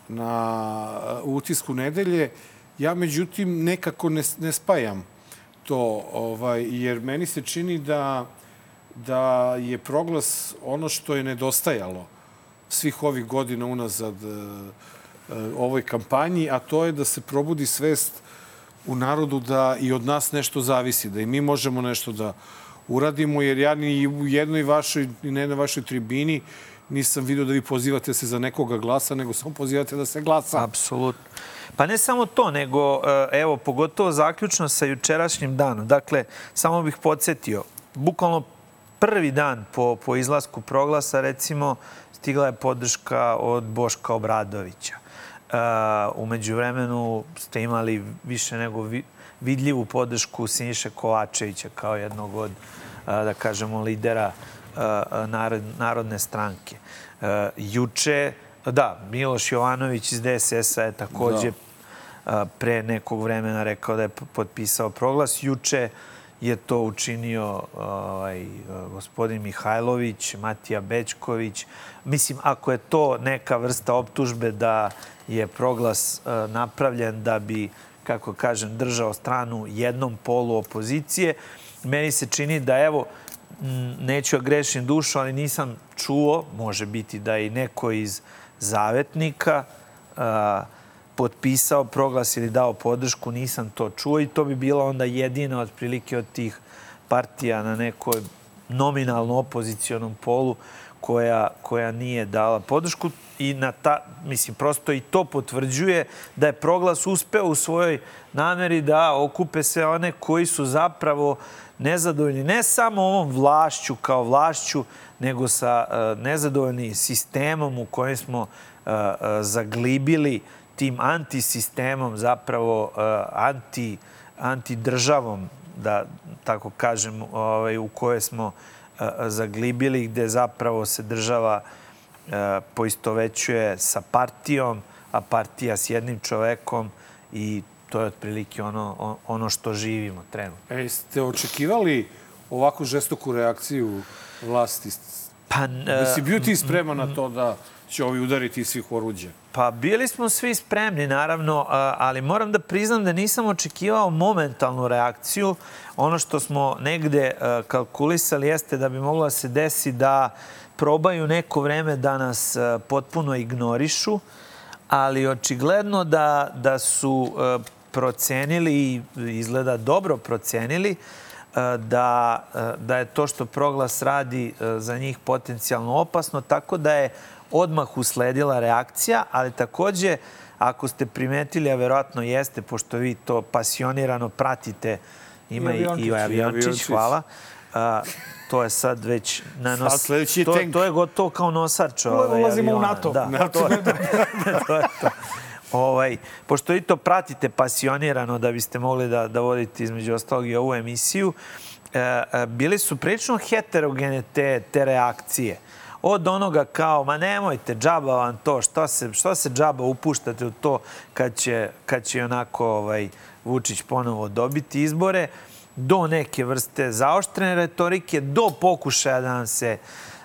na utisku nedelje, ja međutim nekako ne, ne spajam to, ovaj, jer meni se čini da, da je proglas ono što je nedostajalo svih ovih godina unazad e, e, ovoj kampanji, a to je da se probudi svest u narodu da i od nas nešto zavisi, da i mi možemo nešto da uradimo, jer ja ni u jednoj vašoj, ni na jednoj vašoj tribini nisam vidio da vi pozivate se za nekoga glasa, nego samo pozivate da se glasa. Apsolutno. Pa ne samo to, nego, e, evo, pogotovo zaključno sa jučerašnjim danom. Dakle, samo bih podsjetio, bukvalno prvi dan po, po izlasku proglasa, recimo, stigla je podrška od Boška Obradovića. Uh, umeđu vremenu ste imali više nego vi, vidljivu podršku Siniše Kovačevića kao jednog od, uh, da kažemo, lidera uh, narod, narodne stranke. Uh, juče, da, Miloš Jovanović iz DSS-a je takođe da. pre nekog vremena rekao da je potpisao proglas. Juče je to učinio ovaj, gospodin Mihajlović, Matija Bečković. Mislim, ako je to neka vrsta optužbe da je proglas napravljen da bi, kako kažem, držao stranu jednom polu opozicije, meni se čini da, evo, neću ja grešim dušu, ali nisam čuo, može biti da i neko iz zavetnika, potpisao proglas ili dao podršku, nisam to čuo i to bi bila onda jedina otprilike od tih partija na nekoj nominalno opozicijonom polu koja, koja nije dala podršku. I na ta, mislim, prosto i to potvrđuje da je proglas uspeo u svojoj nameri da okupe sve one koji su zapravo nezadovoljni ne samo ovom vlašću kao vlašću, nego sa uh, nezadovoljni sistemom u kojem smo uh, uh, zaglibili tim antisistemom, zapravo anti, antidržavom, da tako kažem, ovaj, u koje smo zaglibili, gde zapravo se država poistovećuje sa partijom, a partija s jednim čovekom i to je otprilike ono, ono što živimo trenutno. E, ste očekivali ovakvu žestoku reakciju vlasti? Pa, da si bio ti spreman na to da će ovi udariti iz svih oruđa? Pa bili smo svi spremni, naravno, ali moram da priznam da nisam očekivao momentalnu reakciju. Ono što smo negde kalkulisali jeste da bi moglo da se desi da probaju neko vreme da nas potpuno ignorišu, ali očigledno da, da su procenili i izgleda dobro procenili da, da je to što proglas radi za njih potencijalno opasno, tako da je odmah usledila reakcija, ali takođe, ako ste primetili, a verovatno jeste, pošto vi to pasionirano pratite, ima i, i, i aviončić, hvala. A, to je sad već na nos... Sad je to, to je gotovo kao nosarč ovaj, Ulazimo u NATO. Da, NATO. To, to, to je to. Ovaj, pošto vi to pratite pasionirano da biste mogli da, da vodite između ostalog i ovu emisiju, e, e, bili su prilično heterogene te, te reakcije od onoga kao, ma nemojte, džaba vam to, što se, što se džaba upuštate u to kad će, kad će onako ovaj, Vučić ponovo dobiti izbore, do neke vrste zaoštrene retorike, do pokušaja da nam se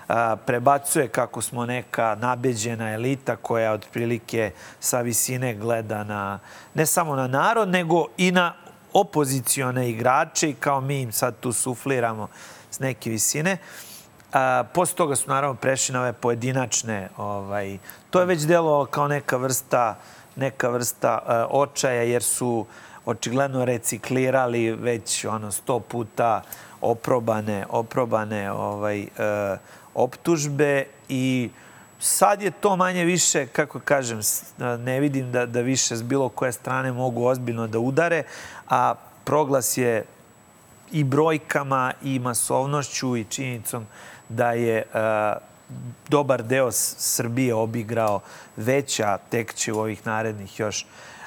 a, prebacuje kako smo neka nabeđena elita koja otprilike sa visine gleda na, ne samo na narod, nego i na opozicione igrače i kao mi im sad tu sufliramo s neke visine. Uh, A, posle toga su naravno prešli na ove pojedinačne, ovaj, to je već delo kao neka vrsta, neka vrsta uh, očaja jer su očigledno reciklirali već ono sto puta oprobane, oprobane ovaj, uh, optužbe i sad je to manje više, kako kažem, ne vidim da, da više s bilo koje strane mogu ozbiljno da udare, a proglas je i brojkama i masovnošću i činjenicom da je uh, dobar deo Srbije obigrao veća, tek će u ovih narednih još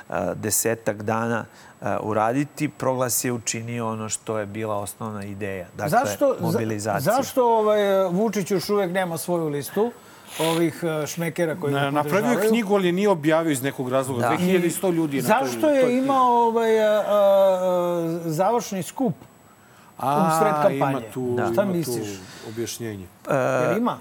uh, desetak dana uh, uraditi. Proglas je učinio ono što je bila osnovna ideja. Dakle, zašto, mobilizacija. Zašto ovaj, Vučić još uvek nema svoju listu? ovih šmekera koji Na, Napravio je knjigu, ali nije objavio iz nekog razloga. Da. 2100 ljudi je Zašto je imao ovaj, a, a, završni skup A, sred kampanje. ima tu, Šta ima misliš? tu objašnjenje. Jel ima?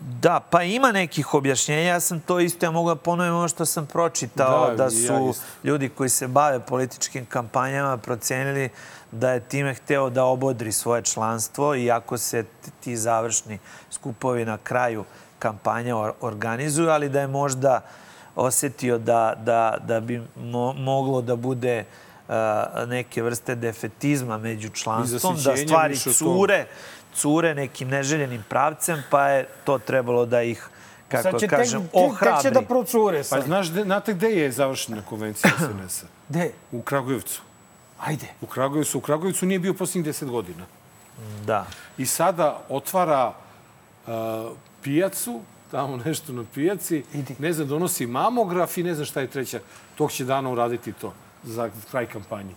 Da, pa ima nekih objašnjenja. Ja sam to isto, ja mogu da ponovim ono što sam pročitao, Da, da, ja su isto. ljudi koji se bave političkim kampanjama procenili da je time hteo da obodri svoje članstvo i ako se ti završni skupovi na kraju kampanja or- organizuju, ali da je možda osetio da, da, da bi mo, moglo da bude uh, neke vrste defetizma među članstvom, da stvari cure, cure nekim neželjenim pravcem, pa je to trebalo da ih, kako Sad će kažem, tek, ohrabri. će da procure Pa sad. znaš, de, znate gde je završena konvencija SNS-a? Gde? U Kragujevcu. Ajde. U Kragujevcu, u Kragujevcu nije bio posljednjih deset godina. Da. I sada otvara uh, pijacu, tamo nešto na pijaci, Idi. ne znam, donosi mamograf i ne znam šta je treća. Tog će dana uraditi to za kraj kampanje.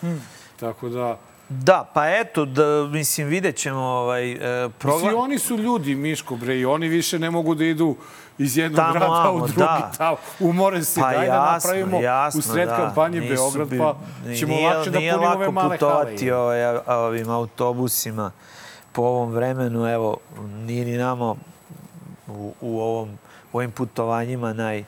Hmm. Tako da, Da, pa eto, da, mislim, vidjet ćemo ovaj, e, progla... Mislim, oni su ljudi, Miško, bre, i oni više ne mogu da idu iz jednog Tamo, grada amo, u drugi, da. tamo, umore se, Pa daj da napravimo jasno, u sred da. kampanje Nisu Beograd, bi- pa ćemo nije, lakše da nije punimo lako ove male putovati hale. ovaj, a- a- ovim autobusima po ovom vremenu. Evo, nije ni nama u, u ovom, u ovim putovanjima naj,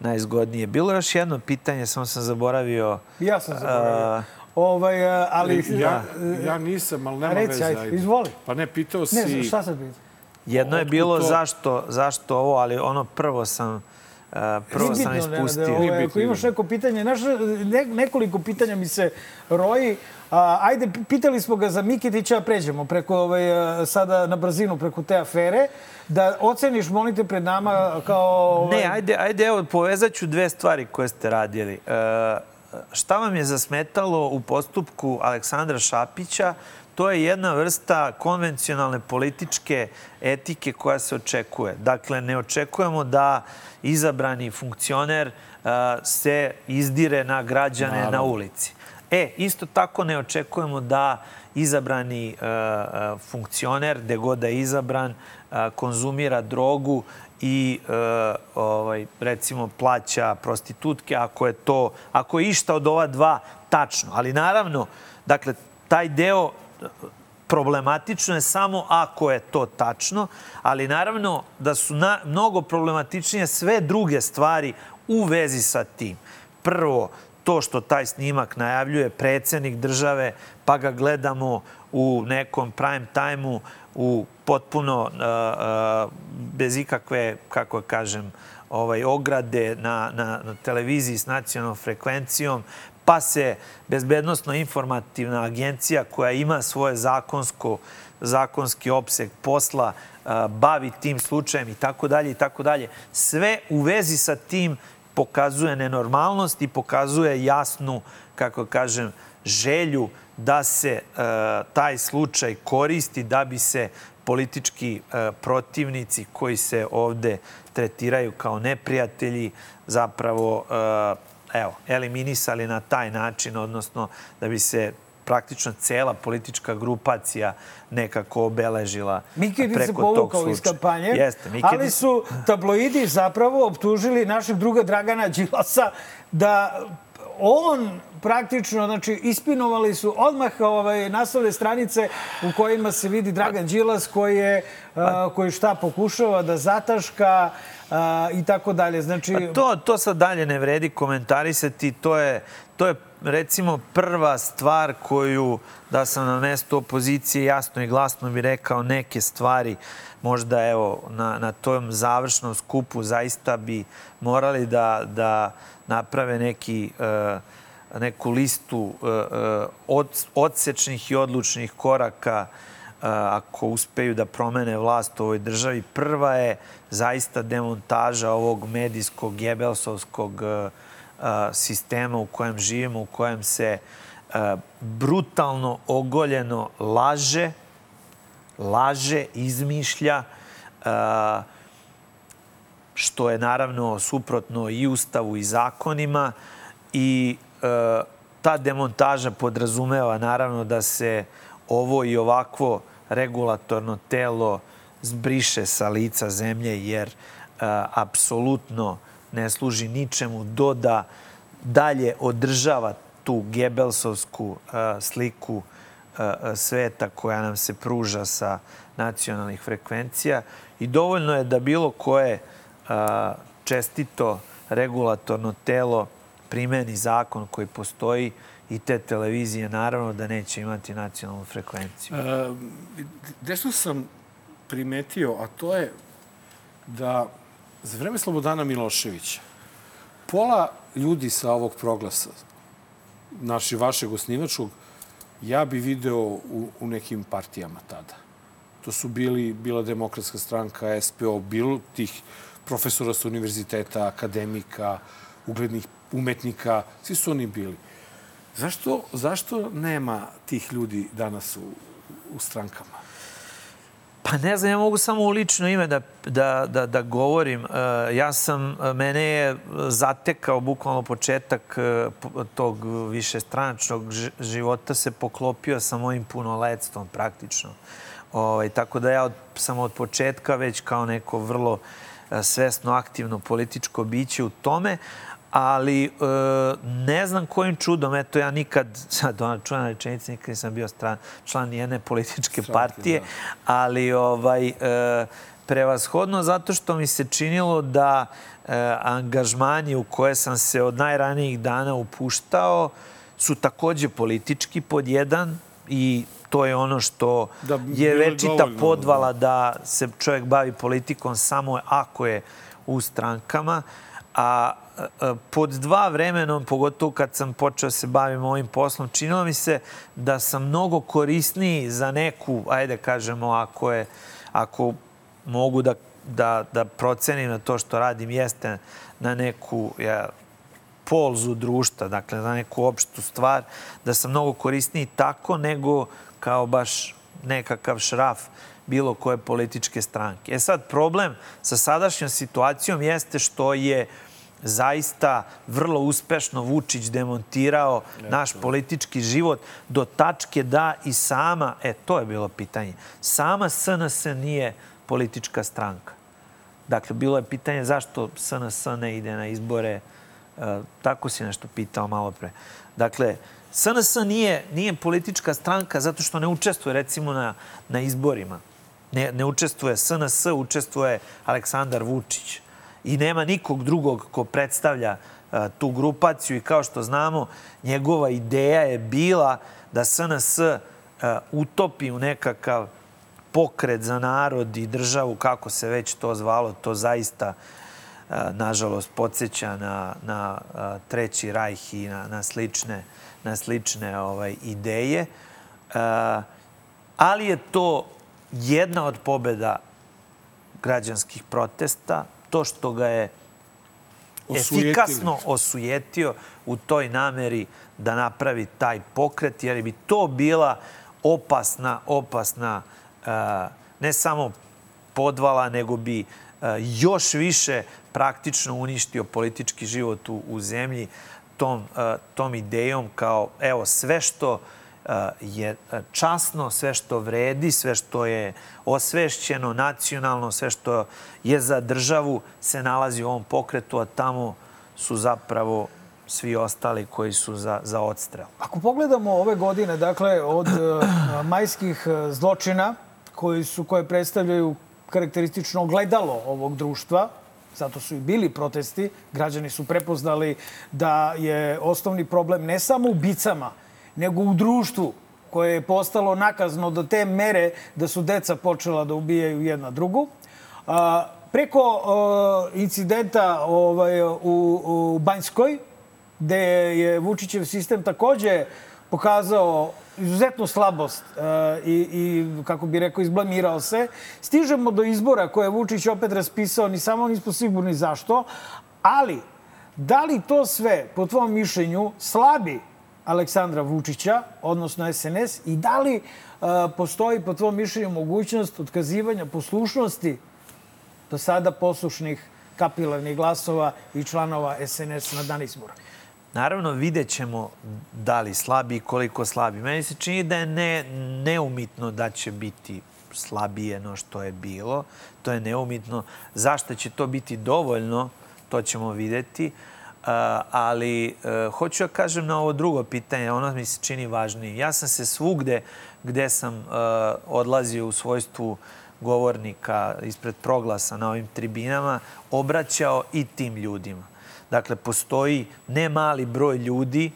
najzgodnije. Bilo je još jedno pitanje, samo sam zaboravio. Ja sam zaboravio. A, Ovaj, a, ali... Ja, da, ja nisam, ali nema Reci, veze. ajde, izvoli. Pa ne, pitao si... Ne, šta sad pita? Jedno je bilo to? zašto, zašto ovo, ali ono prvo sam, uh, prvo sam ispustio. ovaj, Nije ako bitno, imaš neko pitanje, znaš, ne, nekoliko pitanja mi se roji. A, ajde, pitali smo ga za Mikitića, pređemo preko, ovaj, a, sada na brzinu preko te afere. Da oceniš, molite, pred nama kao... Ovaj, Ne, ajde, ajde, evo, povezat ću dve stvari koje ste radili. E, šta vam je zasmetalo u postupku Aleksandra Šapića? To je jedna vrsta konvencionalne političke etike koja se očekuje. Dakle, ne očekujemo da izabrani funkcioner e, se izdire na građane na ulici. E, isto tako ne očekujemo da izabrani e, e, funkcioner, gde god da je izabran, e, konzumira drogu i ovaj recimo plaća prostitutke ako je to ako je išta od ova dva tačno ali naravno dakle taj deo problematično je samo ako je to tačno, ali naravno da su na, mnogo problematičnije sve druge stvari u vezi sa tim. Prvo, to što taj snimak najavljuje predsednik države, pa ga gledamo u nekom prime time-u, u potpuno uh, uh, bez ikakve, kako kažem, ovaj, ograde na, na, na televiziji s nacionalnom frekvencijom, pa se bezbednostno informativna agencija koja ima svoje zakonsko zakonski opseg posla a, bavi tim slučajem i tako dalje i tako dalje. Sve u vezi sa tim pokazuje nenormalnost i pokazuje jasnu, kako kažem, želju da se e, taj slučaj koristi da bi se politički e, protivnici koji se ovde tretiraju kao neprijatelji zapravo e, evo, eliminisali na taj način, odnosno da bi se praktično cela politička grupacija nekako obeležila Mikidi se preko tog povukao iz kampanje, Jeste, Mikidi ali su tabloidi zapravo optužili našeg druga Dragana Đilasa da on praktično, znači, ispinovali su odmah ovaj, naslovne stranice u kojima se vidi Dragan Đilas koji je, a, koji šta pokušava da zataška a, i tako dalje. Znači, Pa to, to sad dalje ne vredi komentarisati. To je, to je recimo prva stvar koju da sam na mestu opozicije jasno i glasno bi rekao neke stvari možda evo na, na tom završnom skupu zaista bi morali da, da naprave neki uh, neku listu uh, uh, od, odsečnih i odlučnih koraka uh, ako uspeju da promene vlast u ovoj državi. Prva je zaista demontaža ovog medijskog, gebelsovskog uh, sistema u kojem živimo, u kojem se brutalno, ogoljeno laže, laže, izmišlja, što je naravno suprotno i ustavu i zakonima i e, ta demontaža podrazumeva naravno da se ovo i ovakvo regulatorno telo zbriše sa lica zemlje jer e, apsolutno ne služi ničemu do da dalje održava tu gebelsovsku e, sliku sveta koja nam se pruža sa nacionalnih frekvencija. I dovoljno je da bilo koje čestito regulatorno telo primeni zakon koji postoji i te televizije naravno da neće imati nacionalnu frekvenciju. E, Nešto sam primetio, a to je da za vreme Slobodana Miloševića pola ljudi sa ovog proglasa, naši vašeg osnivačkog, ja bi video u, u nekim partijama tada. To su bili, bila demokratska stranka, SPO, bilo tih profesora sa univerziteta, akademika, uglednih umetnika, svi su oni bili. Zašto, zašto nema tih ljudi danas u, u strankama? Pa ne znam, ja mogu samo u lično ime da, da, da, da govorim. E, Ja sam, mene je zatekao bukvalno početak e, tog višestranačnog ž- života se poklopio sa mojim punoletstvom praktično. Ovaj, tako da ja od, sam od početka već kao neko vrlo e, svesno aktivno političko biće u tome, ali e, ne znam kojim čudom, eto ja nikad, sad ona čuvena rečenica, nikad nisam bio stran, član nijedne političke partije, ali ovaj, e, prevashodno zato što mi se činilo da e, angažmani u koje sam se od najranijih dana upuštao su takođe politički pod jedan i to je ono što Da, je večita dovoljno, podvala da se čovjek bavi politikom samo ako je u strankama. A e, pod dva vremenom, pogotovo kad sam počeo da se bavim ovim poslom, činilo mi se da sam mnogo korisniji za neku, ajde kažemo, ako je, ako mogu da, da, da procenim na to što radim, jeste na neku ja, polzu društva, dakle na neku opštu stvar, da sam mnogo korisniji tako nego kao baš nekakav šraf bilo koje političke stranke. E sad, problem sa sadašnjom situacijom jeste što je zaista vrlo uspešno Vučić demontirao naš politički život do tačke da i sama, e to je bilo pitanje, sama SNS nije politička stranka. Dakle, bilo je pitanje zašto SNS ne ide na izbore. E, tako si nešto pitao malo pre. Dakle, SNS nije, nije politička stranka zato što ne učestvuje recimo na, na izborima. Ne, ne učestvuje SNS, učestvuje Aleksandar Vučić. I nema nikog drugog ko predstavlja e, tu grupaciju i kao što znamo, njegova ideja je bila da SNS e, utopi u nekakav pokret za narod i državu, kako se već to zvalo, to zaista e, nažalost podsjeća na, na treći rajh i na, na slične, na slične ovaj, ideje. Ali je to jedna od pobeda građanskih protesta, to što ga je Osujetili. efikasno osujetio u toj nameri da napravi taj pokret, jer bi to bila opasna, opasna e, ne samo podvala, nego bi e, još više praktično uništio politički život u, u zemlji tom, e, tom idejom kao evo sve što e, je časno, sve što vredi, sve što je osvešćeno, nacionalno, sve što je za državu se nalazi u ovom pokretu, a tamo su zapravo svi ostali koji su za, za odstrel. Ako pogledamo ove godine, dakle, od e, majskih e, zločina koji su, koje predstavljaju karakteristično gledalo ovog društva, zato su i bili protesti, građani su prepoznali da je osnovni problem ne samo u bicama, nego u društvu koje je postalo nakazno do te mere da su deca počela da ubijaju jedna drugu. Preko incidenta ovaj, u, u Banjskoj, gde je Vučićev sistem takođe pokazao izuzetnu slabost e, i, i, kako bi rekao, izblamirao se. Stižemo do izbora koje je Vučić opet raspisao, ni samo nismo sigurni zašto, ali da li to sve, po tvom mišljenju, slabi Aleksandra Vučića, odnosno SNS, i da li e, postoji, po tvom mišljenju, mogućnost otkazivanja poslušnosti do sada poslušnih kapilarnih glasova i članova SNS na dan izbora? Naravno, vidjet ćemo da li slabi i koliko slabi. Meni se čini da je ne, neumitno da će biti slabije no što je bilo. To je neumitno. Zašto će to biti dovoljno, to ćemo videti. Uh, ali uh, hoću da kažem na ovo drugo pitanje, ono mi se čini važnije. Ja sam se svugde gde sam uh, odlazio u svojstvu govornika ispred proglasa na ovim tribinama, obraćao i tim ljudima. Dakle, postoji ne mali broj ljudi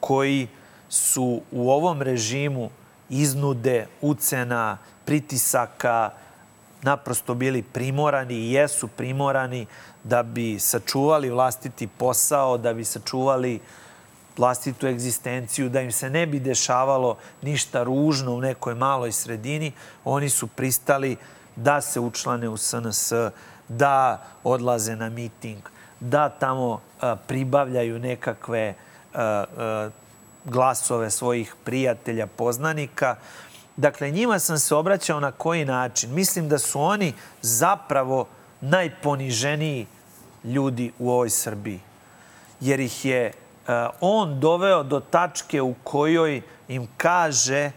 koji su u ovom režimu iznude, ucena, pritisaka, naprosto bili primorani i jesu primorani da bi sačuvali vlastiti posao, da bi sačuvali vlastitu egzistenciju, da im se ne bi dešavalo ništa ružno u nekoj maloj sredini, oni su pristali da se učlane u SNS, da odlaze na miting, da tamo a, pribavljaju nekakve a, a, glasove svojih prijatelja, poznanika. Dakle, njima sam se obraćao na koji način. Mislim da su oni zapravo najponiženiji ljudi u ovoj Srbiji. Jer ih je on doveo do tačke u kojoj im kaže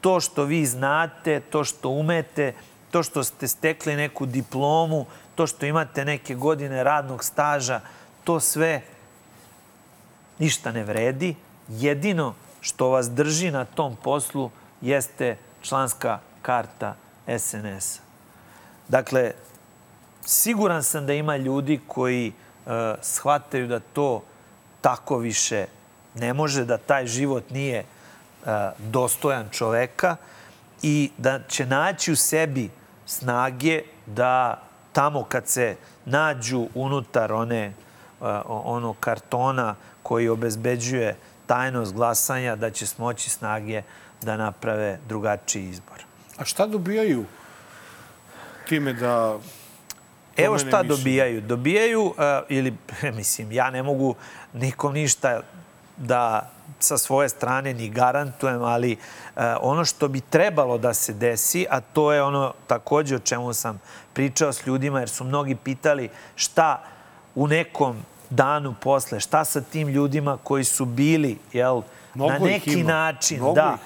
to što vi znate, to što umete, to što ste stekli neku diplomu, to što imate neke godine radnog staža, to sve ništa ne vredi. Jedino što vas drži na tom poslu jeste članska karta SNS. Dakle, siguran sam da ima ljudi koji uh, shvataju da to tako više ne može, da taj život nije uh, dostojan čoveka i da će naći u sebi snage da tamo kad se nađu unutar one, uh, ono kartona koji obezbeđuje tajnost glasanja, da će smoći snage da naprave drugačiji izbor. A šta dobijaju time da Evo šta dobijaju. Dobijaju, uh, ili, mislim, ja ne mogu nikom ništa da sa svoje strane ni garantujem, ali uh, ono što bi trebalo da se desi, a to je ono takođe o čemu sam pričao s ljudima, jer su mnogi pitali šta u nekom danu posle, šta sa tim ljudima koji su bili, jel, Mnogo na neki način, Mnogo da,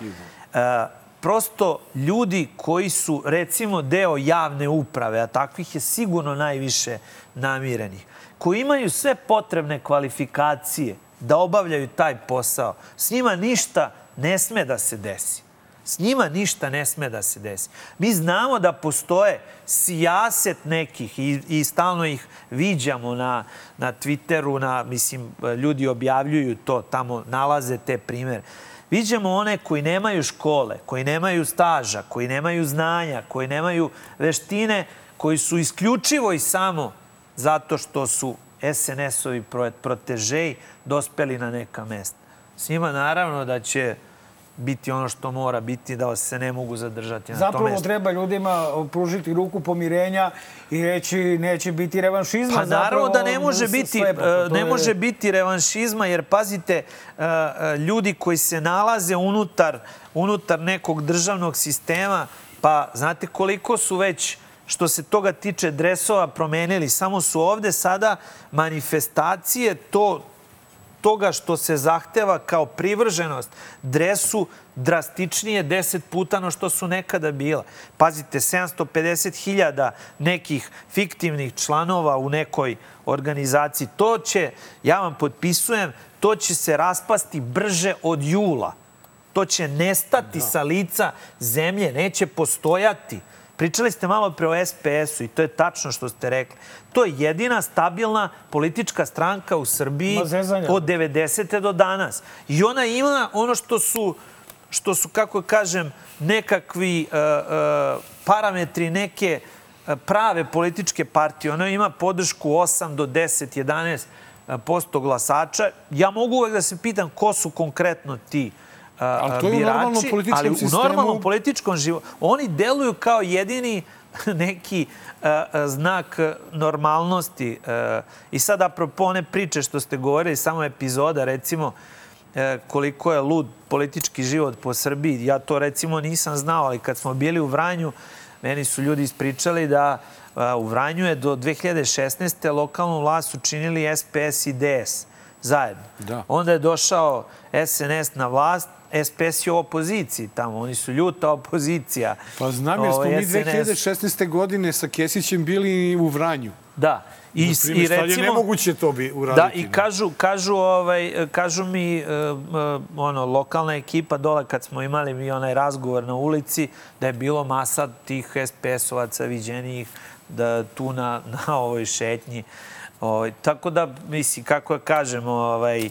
uh, prosto ljudi koji su recimo deo javne uprave, a takvih je sigurno najviše namirenih, koji imaju sve potrebne kvalifikacije da obavljaju taj posao, s njima ništa ne sme da se desi. S njima ništa ne sme da se desi. Mi znamo da postoje sijaset nekih i, i stalno ih viđamo na, na Twitteru, na, mislim, ljudi objavljuju to, tamo nalaze te primere. Viđamo one koji nemaju škole, koji nemaju staža, koji nemaju znanja, koji nemaju veštine, koji su isključivo i samo zato što su SNS-ovi protežeji dospeli na neka mesta. S njima naravno da će biti ono što mora biti, da se ne mogu zadržati na Zapravo tom treba ljudima pružiti ruku pomirenja i reći neće biti revanšizma. Pa naravno da ne može biti, sleba, ne je... može biti revanšizma, jer pazite, e, e, ljudi koji se nalaze unutar, unutar nekog državnog sistema, pa znate koliko su već što se toga tiče dresova promenili. Samo su ovde sada manifestacije, to toga što se zahteva kao privrženost dresu drastičnije deset puta no što su nekada bila. Pazite, 750.000 nekih fiktivnih članova u nekoj organizaciji. To će, ja vam potpisujem, to će se raspasti brže od jula. To će nestati da. sa lica zemlje, neće postojati. Pričali ste malo pre o SPS-u i to je tačno što ste rekli. To je jedina stabilna politička stranka u Srbiji od 90. do danas. I ona ima ono što su, što su kako kažem, nekakvi uh, uh, parametri neke uh, prave političke partije. Ona ima podršku 8 do 10, 11 posto glasača. Ja mogu uvek da se pitam ko su konkretno ti uh, ali to je birači, u normalnom političkom ali sistemu... u normalnom političkom životu. Oni deluju kao jedini neki uh, znak normalnosti. Uh, I sad, apropo one priče što ste govorili, samo epizoda, recimo, uh, koliko je lud politički život po Srbiji. Ja to, recimo, nisam znao, ali kad smo bili u Vranju, meni su ljudi ispričali da u Vranju je do 2016. lokalnu vlast učinili SPS i DS zajedno. Da. Onda je došao SNS na vlast SPS je u opoziciji tamo, oni su ljuta opozicija. Pa znam jer smo mi 2016. godine sa Kesićem bili u Vranju. Da. I, I, I recimo, je nemoguće to bi uraditi. Da, i kažu, kažu, ovaj, kažu mi uh, uh, ono, lokalna ekipa dole kad smo imali mi onaj razgovor na ulici da je bilo masa tih SPS-ovaca viđenijih da tu na, na ovoj šetnji. Ovaj, tako da, misli, kako ja kažem, ovaj, e,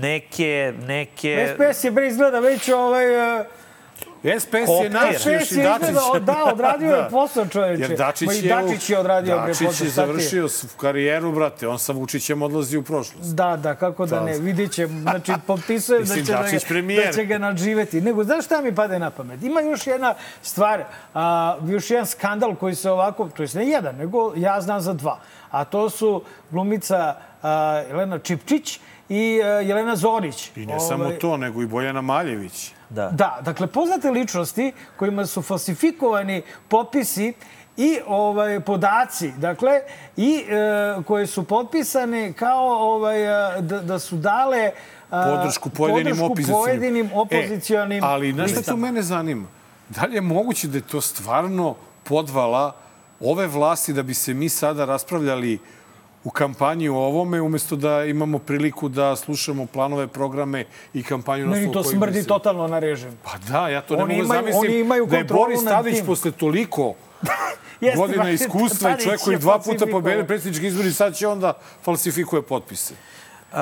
neke... neke... SPS je bre izgleda već ovaj, SPS je naš, još i Dačić. Da, odradio je posao čoveče. Jer Dačić je, Dačić je odradio Dačić posao. je završio karijeru, brate. On sa Vučićem odlazi u prošlost. Da, da, kako da ne. Vidit će, znači, potpisuje da će, da, ga, da će ga nadživeti. Nego, znaš šta mi pade na pamet? Ima još jedna stvar, a, još jedan skandal koji se ovako, to je ne jedan, nego ja znam za dva. A to su glumica a, Jelena Čipčić i a, Jelena Zorić. I ne Ove... samo ovaj- to, nego i Bojana Maljević. Da. da, dakle, poznate ličnosti kojima su falsifikovani popisi i ovaj podaci, dakle, i e, koje su potpisane kao ovaj, da, da su dale a, podršku pojedinim podršku pojedinim opozicijonim e, Ali, znaš šta tu mene zanima? Da li je moguće da je to stvarno podvala ove vlasti da bi se mi sada raspravljali u kampanji o ovome, umesto da imamo priliku da slušamo planove, programe i kampanju na Meni to smrdi se... totalno na režim. Pa da, ja to oni ne mogu imaju, zamislim. Oni imaju da je Boris Tadić posle toliko Jeste, godina iskustva i čovjek koji dva puta pobede predsjednički izbor i sad će onda falsifikuje potpise. Uh,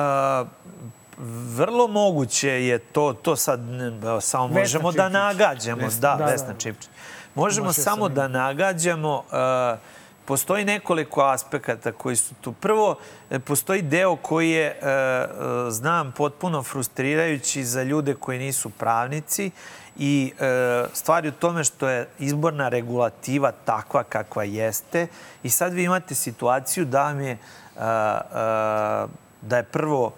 vrlo moguće je to, to sad samo Vesna možemo Čipčić. da nagađamo. Vesna, da, da, Vesna da. Čipčić. Možemo Može samo da nagađamo. Uh, postoji nekoliko aspekata koji su tu. Prvo, e, postoji deo koji je, e, e, znam, potpuno frustrirajući za ljude koji nisu pravnici i stvari u tome što je izborna regulativa takva kakva jeste i sad vi imate situaciju da vam je da je prvo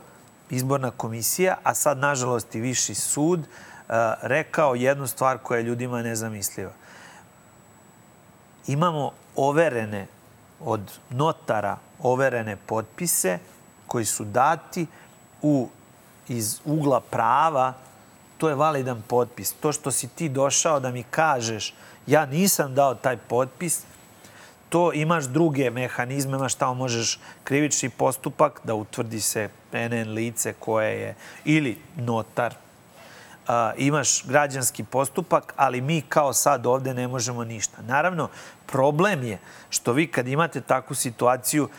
izborna komisija, a sad, nažalost, i viši sud rekao jednu stvar koja je ljudima nezamisliva. Imamo overene od notara overene potpise koji su dati u, iz ugla prava, to je validan potpis. To što si ti došao da mi kažeš ja nisam dao taj potpis, to imaš druge mehanizme, imaš tamo možeš krivični postupak da utvrdi se NN lice koje je ili notar, imaš građanski postupak, ali mi kao sad ovde ne možemo ništa. Naravno, problem je što vi kad imate takvu situaciju,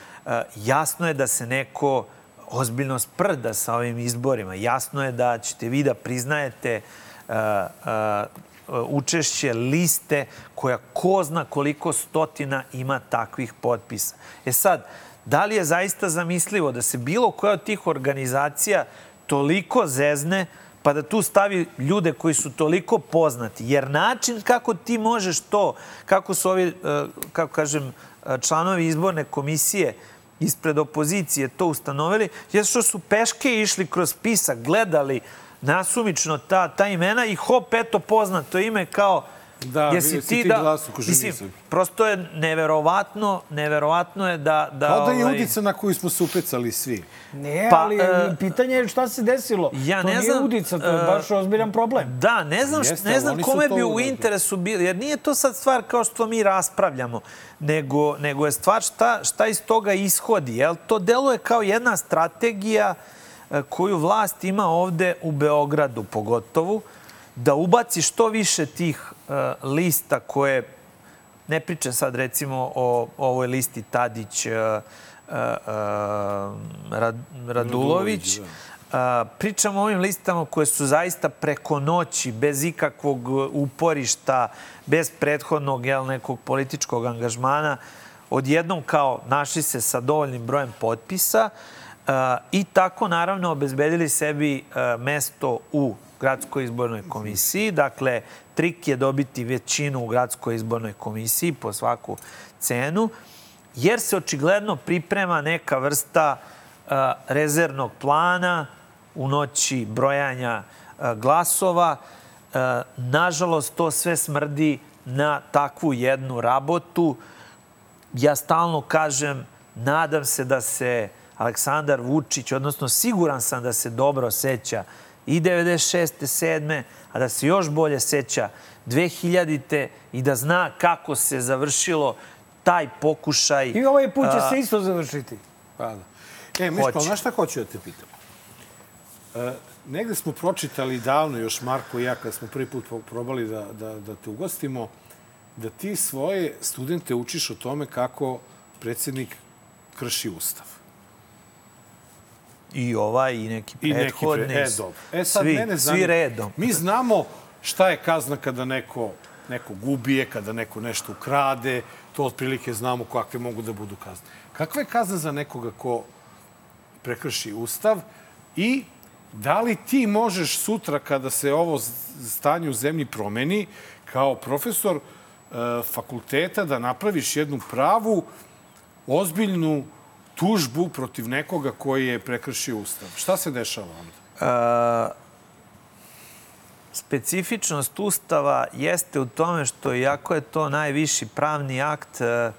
jasno je da se neko ozbiljno sprda sa ovim izborima. Jasno je da ćete vi da priznajete učešće liste koja ko zna koliko stotina ima takvih potpisa. E sad, da li je zaista zamislivo da se bilo koja od tih organizacija toliko zezne pa da tu stavi ljude koji su toliko poznati. Jer način kako ti možeš to, kako su ovi, e, kako kažem, članovi izborne komisije ispred opozicije to ustanovili, je što su peške išli kroz spisak, gledali nasumično ta, ta imena i hop, eto, poznato ime kao Da, jesi ti, ti da, glas u mislim, prosto je neverovatno, neverovatno je da... da Kao da je ovaj... udica na koju smo se upecali svi. Ne, pa, ali uh, pitanje je šta se desilo. Ja to ne nije znam, udica, to je baš ozbiljan problem. Da, ne znam, Jeste, ne znam kome bi u interesu bilo, jer nije to sad stvar kao što mi raspravljamo, nego, nego je stvar šta, šta iz toga ishodi. Jel? To deluje kao jedna strategija e, koju vlast ima ovde u Beogradu pogotovo, da ubaci što više tih E, lista koje, ne pričam sad recimo o, ovoj listi Tadić, uh, Rad, Radulović, da. pričam o ovim listama koje su zaista preko noći, bez ikakvog uporišta, bez prethodnog jel, nekog političkog angažmana, odjednom kao našli se sa dovoljnim brojem potpisa i tako naravno obezbedili sebi mesto u gradskoj izbornoj komisiji. Dakle, trik je dobiti većinu u gradskoj izbornoj komisiji po svaku cenu, jer se očigledno priprema neka vrsta uh, rezervnog plana u noći brojanja uh, glasova. Uh, nažalost, to sve smrdi na takvu jednu rabotu. Ja stalno kažem, nadam se da se Aleksandar Vučić, odnosno siguran sam da se dobro seća i 96. 7. a da se još bolje seća 2000. te i da zna kako se završilo taj pokušaj... I ovaj put će a, se isto završiti. Pa da. E, Miško, znaš šta hoću da te pitam? E, negde smo pročitali davno, još Marko i ja, kada smo prvi put probali da, da, da te ugostimo, da ti svoje studente učiš o tome kako predsjednik krši ustav. I ovaj, i neki I neki prethodni. pre... E, dobro. E, sad svi, mene svi zanima. redom. Mi znamo šta je kazna kada neko nekog ubije, kada neko nešto ukrade, to otprilike znamo kakve mogu da budu kazne. Kakva je kazna za nekoga ko prekrši ustav i da li ti možeš sutra kada se ovo stanje u zemlji promeni kao profesor e, fakulteta da napraviš jednu pravu, ozbiljnu tužbu protiv nekoga koji je prekršio ustav? Šta se dešava onda? Specifičnost Ustava jeste u tome što, iako je to najviši pravni akt e,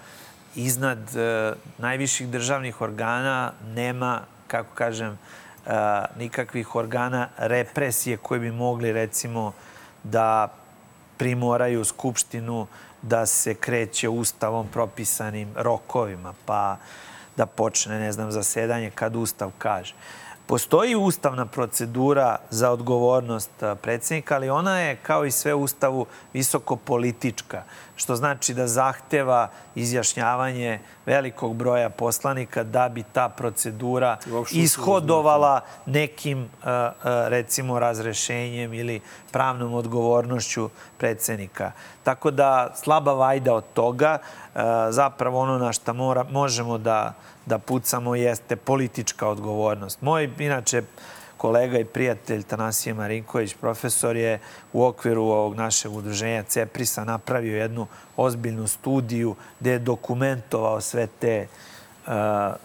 iznad e, najviših državnih organa, nema, kako kažem, e, nikakvih organa represije koji bi mogli, recimo, da primoraju Skupštinu da se kreće Ustavom propisanim rokovima, pa da počne, ne znam, zasedanje kad Ustav kaže. Postoji ustavna procedura za odgovornost predsjednika, ali ona je, kao i sve Ustavu, visoko politička, što znači da zahteva izjašnjavanje velikog broja poslanika da bi ta procedura ishodovala nekim, recimo, razrešenjem ili pravnom odgovornošću predsjednika. Tako da slaba vajda od toga, zapravo ono na mora, možemo da da pucamo jeste politička odgovornost. Moj, inače, kolega i prijatelj Tanasije Marinković, profesor, je u okviru ovog našeg udruženja CEPRISA napravio jednu ozbiljnu studiju gde je dokumentovao sve te, uh,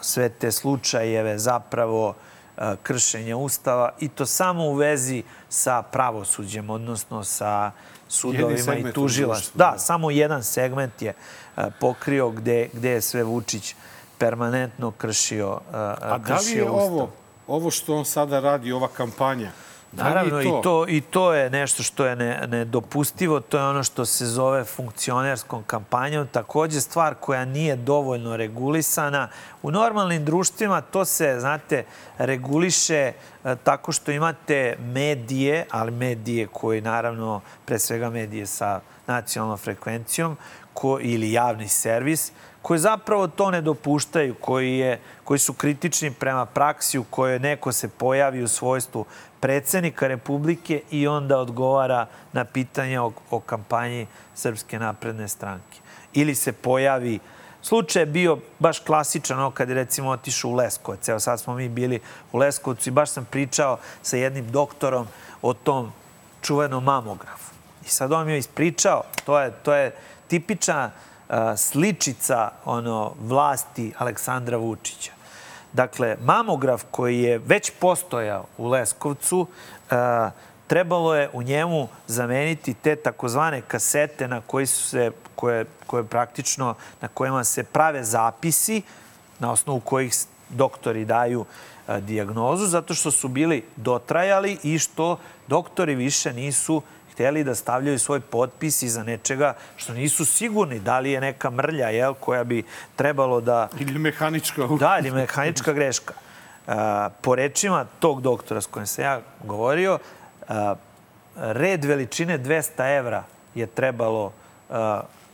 sve te slučajeve zapravo uh, kršenja Ustava i to samo u vezi sa pravosuđem, odnosno sa sudovima i tužilaštvom. Da, da. samo jedan segment je uh, pokrio gde, gde je sve Vučić permanentno kršio, uh, A da li kršio je Ustav. ovo, ovo što on sada radi, ova kampanja, da li je Naravno, i to, i to je nešto što je ne, nedopustivo. To je ono što se zove funkcionerskom kampanjom. Takođe, stvar koja nije dovoljno regulisana. U normalnim društvima to se, znate, reguliše e, tako što imate medije, ali medije koji, naravno, pre svega medije sa nacionalnom frekvencijom ko, ili javni servis, koji zapravo to ne dopuštaju, koji, je, koji su kritični prema praksi u kojoj neko se pojavi u svojstvu predsednika Republike i onda odgovara na pitanja o, o kampanji Srpske napredne stranke. Ili se pojavi Slučaj je bio baš klasičan, ono kad je recimo otišao u Leskovac. Evo sad smo mi bili u Leskovcu i baš sam pričao sa jednim doktorom o tom čuvenom mamografu. I sad on mi je ispričao, to je, to je tipična uh, sličica ono vlasti Aleksandra Vučića. Dakle, mamograf koji je već postojao u Leskovcu, uh, trebalo je u njemu zameniti te takozvane kasete na koji su se, koje, koje praktično, na kojima se prave zapisi na osnovu kojih doktori daju a, dijagnozu, zato što su bili dotrajali i što doktori više nisu hteli da stavljaju svoj potpis iza nečega što nisu sigurni da li je neka mrlja jel, koja bi trebalo da ili mehanička... Da, ili mehanička greška. Uh, po rečima tog doktora s kojim sam ja govorio, uh, red veličine 200 evra je trebalo uh,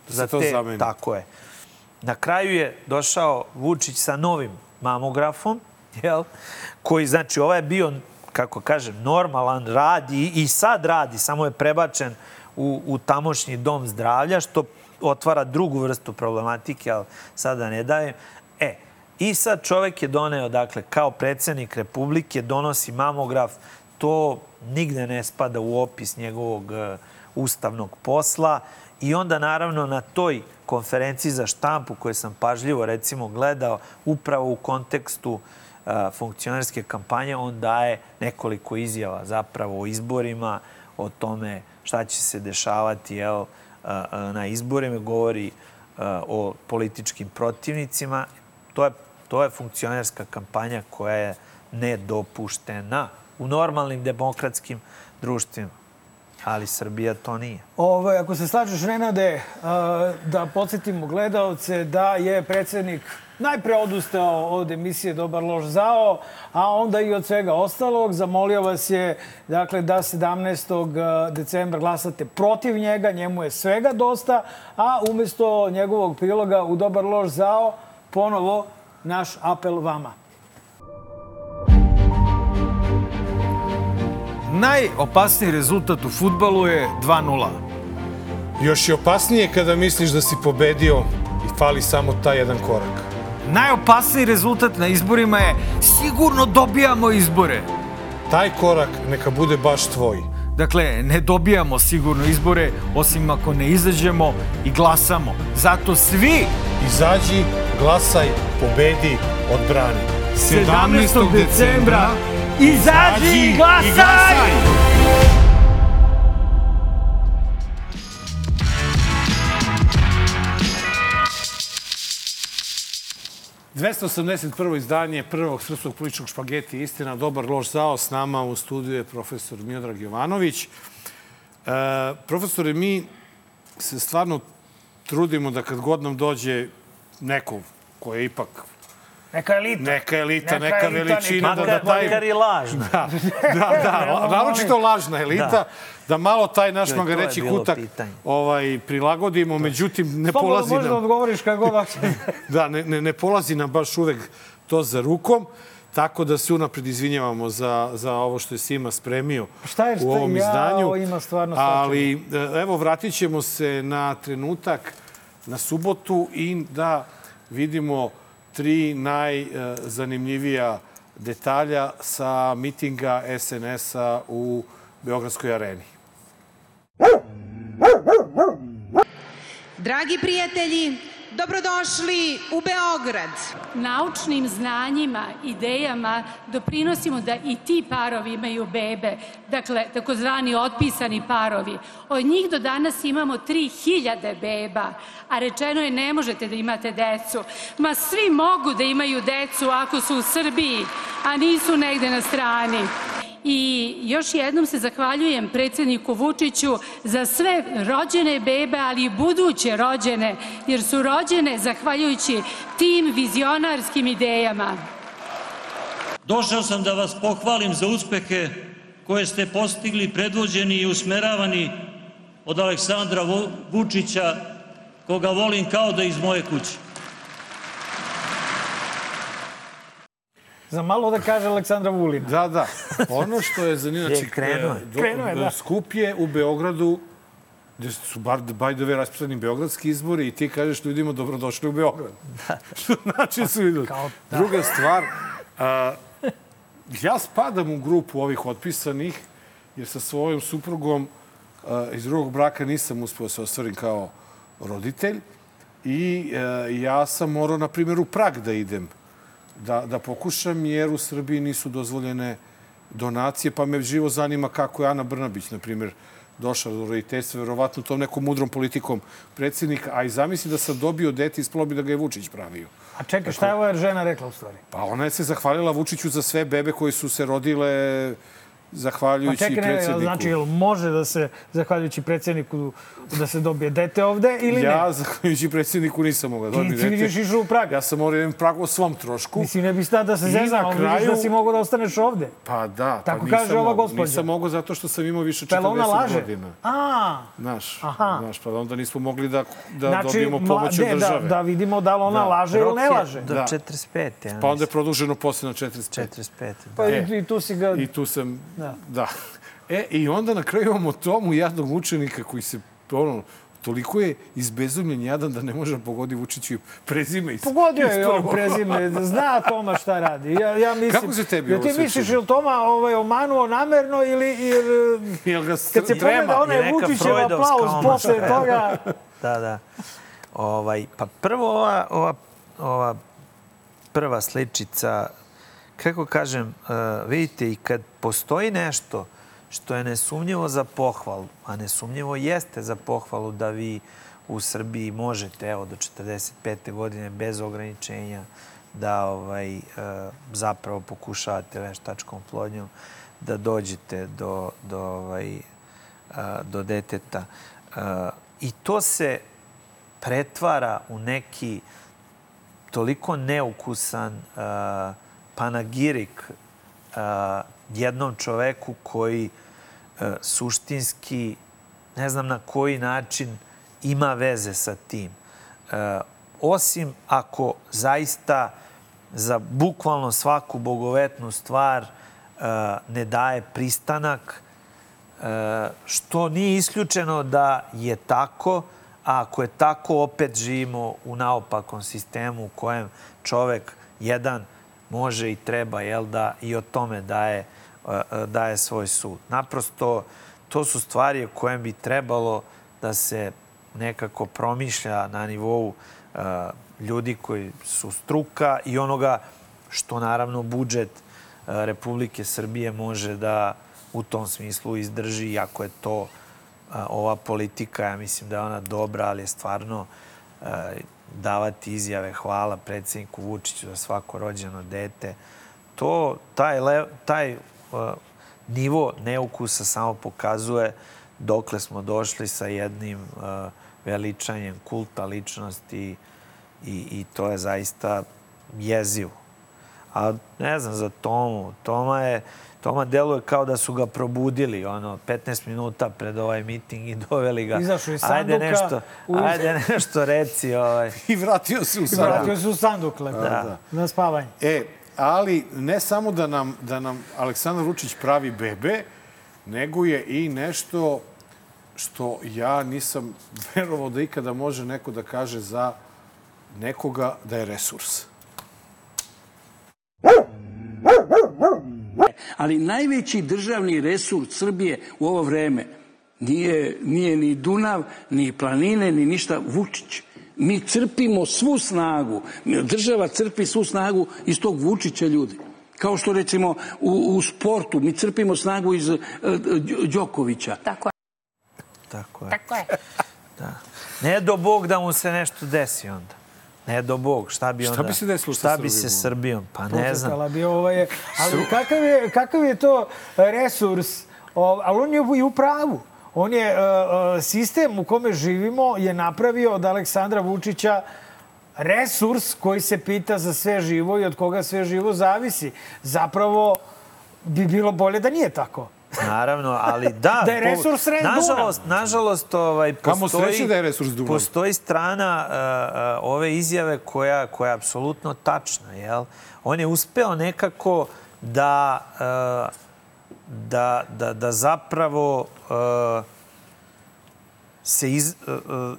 za to te... zameni. Tako je. Na kraju je došao Vučić sa novim mamografom, jel? koji, znači, ovaj je bio, kako kažem, normalan, radi i sad radi, samo je prebačen u, u tamošnji dom zdravlja, što otvara drugu vrstu problematike, ali sada ne dajem. E, i sad čovek je doneo, dakle, kao predsednik Republike, donosi mamograf, to nigde ne spada u opis njegovog e, ustavnog posla i onda naravno na toj konferenciji za štampu koju sam pažljivo recimo gledao upravo u kontekstu a, funkcionerske kampanje, on daje nekoliko izjava zapravo o izborima, o tome šta će se dešavati jel, a, a, na izborima, govori o političkim protivnicima. To je, to je funkcionerska kampanja koja je nedopuštena u normalnim demokratskim društvima. Ali Srbija to nije. Ove, ako se slažeš, Nenade, a, da podsjetimo gledalce da je predsednik najpre odustao od emisije Dobar loš zao, a onda i od svega ostalog. Zamolio vas je dakle, da 17. decembra glasate protiv njega, njemu je svega dosta, a umesto njegovog priloga u Dobar loš zao, ponovo naš apel vama. Najopasniji rezultat u futbalu je 2-0. Još je opasnije kada misliš da si pobedio i fali samo taj jedan korak. Najopasniji rezultat na izborima je sigurno dobijamo izbore. Taj korak neka bude baš tvoj. Dakle, ne dobijamo sigurno izbore, osim ako ne izađemo i glasamo. Zato svi Izađi, glasaj, pobedi, odbrani. 17. decembra izađi i glasaj! 281. izdanje prvog srpskog političkog špageti Istina, dobar loš zao. S nama u studiju je profesor Miodrag Jovanović. E, profesore, mi se stvarno trudimo da kad god nam dođe neko ko je ipak Neka elita. neka elita, Neka neka, elita, veličina, da, Makar, da taj... makar i lažno. Da, da, da, naročito lažna elita, da. da malo taj naš, To je- mogu to je reći, bilo kutak pitanje. ovaj, prilagodimo, međutim, ne Slobodno polazi možeš da nam... odgovoriš kako god hoćeš. Da, ne, ne, ne polazi nam baš uvek to za rukom, tako da se unapred izvinjavamo za, za ovo što je Sima spremio Šta je, šta u ovom ja, izdanju. ovo ima stvarno. Ali, e, evo, vratit ćemo se na trenutak, na subotu i da vidimo tri najzanimljivija detalja sa mitinga SNS-a u Beogradskoj areni. Dragi prijatelji, dobrodošli u Beograd. naučnim znanjima, idejama doprinosimo da i ti parovi imaju bebe, dakle, takozvani otpisani parovi. Od njih do danas imamo 3000 beba, a rečeno je ne možete da imate decu. Ma svi mogu da imaju decu ako su u Srbiji, a nisu negde na strani. I još jednom se zahvaljujem predsjedniku Vučiću za sve rođene bebe, ali i buduće rođene, jer su rođene zahvaljujući tim vizionarskim idejama. Došao sam da vas pohvalim za uspehe koje ste postigli predvođeni i usmeravani od Aleksandra Vu- Vučića, koga volim kao da iz moje kuće. Za malo da kaže Aleksandra Vulina. Da, da. Ono što je zanimljivo, znači, krenuo je. do- Krenuo je, da. skup je u Beogradu gde su bar by the way raspisani beogradski izbori i ti kažeš ljudima dobrodošli u Beograd. Što znači su. Kao da. Druga stvar, a, ja spadam u grupu ovih otpisanih jer sa svojom suprugom a, iz drugog braka nisam uspeo da se ostvarim kao roditelj i a, ja sam morao, na primjer, u Prag da idem da, da pokušam, jer u Srbiji nisu dozvoljene donacije, pa me živo zanima kako je Ana Brnabić, na primjer, došla do roditeljstva, verovatno tom nekom mudrom politikom predsjednika, a i zamisli da sam dobio dete, ispalo bi da ga je Vučić pravio. A čekaj, šta je ova žena rekla u stvari? Pa ona je se zahvalila Vučiću za sve bebe koji su se rodile Pa zahvaljujući čekaj, ne, znači, jel može da se, zahvaljujući predsjedniku, da se dobije dete ovde ili ja, ne? zahvaljujući predsjedniku, nisam mogao da dobijem Ti, ti dete. vidiš išao u Prag. Ja sam morao da idem u Prag o svom trošku. Mislim, ne bi stao da se I zezam, na ali vidiš kraju- da si mogao da ostaneš ovde. Pa da, Tako pa nisam kaže ova gospođa. Nisam mogao zato što sam imao više od Pa jel 40 ona laže? godina. A, Znaš, Aha. znaš, pa onda nismo mogli da, da znači, dobijemo pomoć od da, države. da vidimo da li ona Da. laže ili ne laže. Do Da. 45. Ja Pa onda je produženo posle na 45. 45. Pa E. i, i tu si ga... I tu sam, Da. da. E, i onda na kraju imamo tomu jednog učenika koji se, ono, toliko je izbezumljen jadan da ne može da pogodi Vučiću prezime. Iz, Pogodio je on prezime, zna Toma šta radi. Ja, ja mislim, Kako se tebi ovo ti misliš, je li Toma ovaj, omanuo namerno ili... Jer, Jel ga kad se pogleda onaj Vučićev aplauz posle toga... Da, da. Ovaj, pa prvo ova, ova, ova prva sličica, kako kažem, uh, vidite, i kad postoji nešto što je nesumnjivo za pohvalu, a nesumnjivo jeste za pohvalu da vi u Srbiji možete, evo, do 45. godine bez ograničenja da ovaj, uh, zapravo pokušavate veštačkom plodnjom da dođete do, do ovaj, uh, do deteta. I to se pretvara u neki toliko neukusan panagirik jednom čoveku koji suštinski ne znam na koji način ima veze sa tim. Osim ako zaista za bukvalno svaku bogovetnu stvar ne daje pristanak, što nije isključeno da je tako, a ako je tako, opet živimo u naopakom sistemu u kojem čovek jedan može i treba jel, da i o tome daje, daje svoj sud. Naprosto, to su stvari o kojem bi trebalo da se nekako promišlja na nivou ljudi koji su struka i onoga što naravno budžet Republike Srbije može da u tom smislu izdrži, iako je to ova politika, ja mislim da je ona dobra, ali je stvarno davati izjave hvala predsjedniku Vučiću za svako rođeno dete. To, taj, taj nivo neukusa samo pokazuje dokle smo došli sa jednim veličanjem kulta ličnosti i, i to je zaista jezivo. A ne znam, za Tomu, Toma je, Toma deluje kao da su ga probudili, ono, 15 minuta pred ovaj miting i doveli ga. Izašao iz sanduka. Ajde nešto, u... ajde nešto reci. Ovaj. I vratio se u sanduk. Vratio se u sanduk, lepo, da. da. na spavanje. E, ali ne samo da nam, da nam Aleksandar Vučić pravi bebe, nego je i nešto što ja nisam verovao da ikada može neko da kaže za nekoga da je resurs. Ali najveći državni resurs Srbije u ovo vreme nije, nije ni Dunav, ni planine, ni ništa. Vučić. Mi crpimo svu snagu. Država crpi svu snagu iz tog Vučića ljudi. Kao što recimo u, u sportu mi crpimo snagu iz uh, Đokovića. Tako je. Tako je. Tako je. Da. Ne do Bog da mu se nešto desi onda. Ne do Bog, šta bi onda... Šta bi se desilo šta bi se Srbijom? Pa ne znam. Bi ovaj, ali kakav je, kakav je to resurs? O, ali on je u pravu. On je, uh, sistem u kome živimo je napravio od Aleksandra Vučića resurs koji se pita za sve živo i od koga sve živo zavisi. Zapravo bi bilo bolje da nije tako. Naravno, ali da... da je resurs Red nažalost, nažalost, ovaj, postoji, da je resurs Dunav. Postoji strana uh, ove izjave koja, koja je apsolutno tačna. Jel? On je uspeo nekako da, uh, da, da, da zapravo uh, se iz, uh,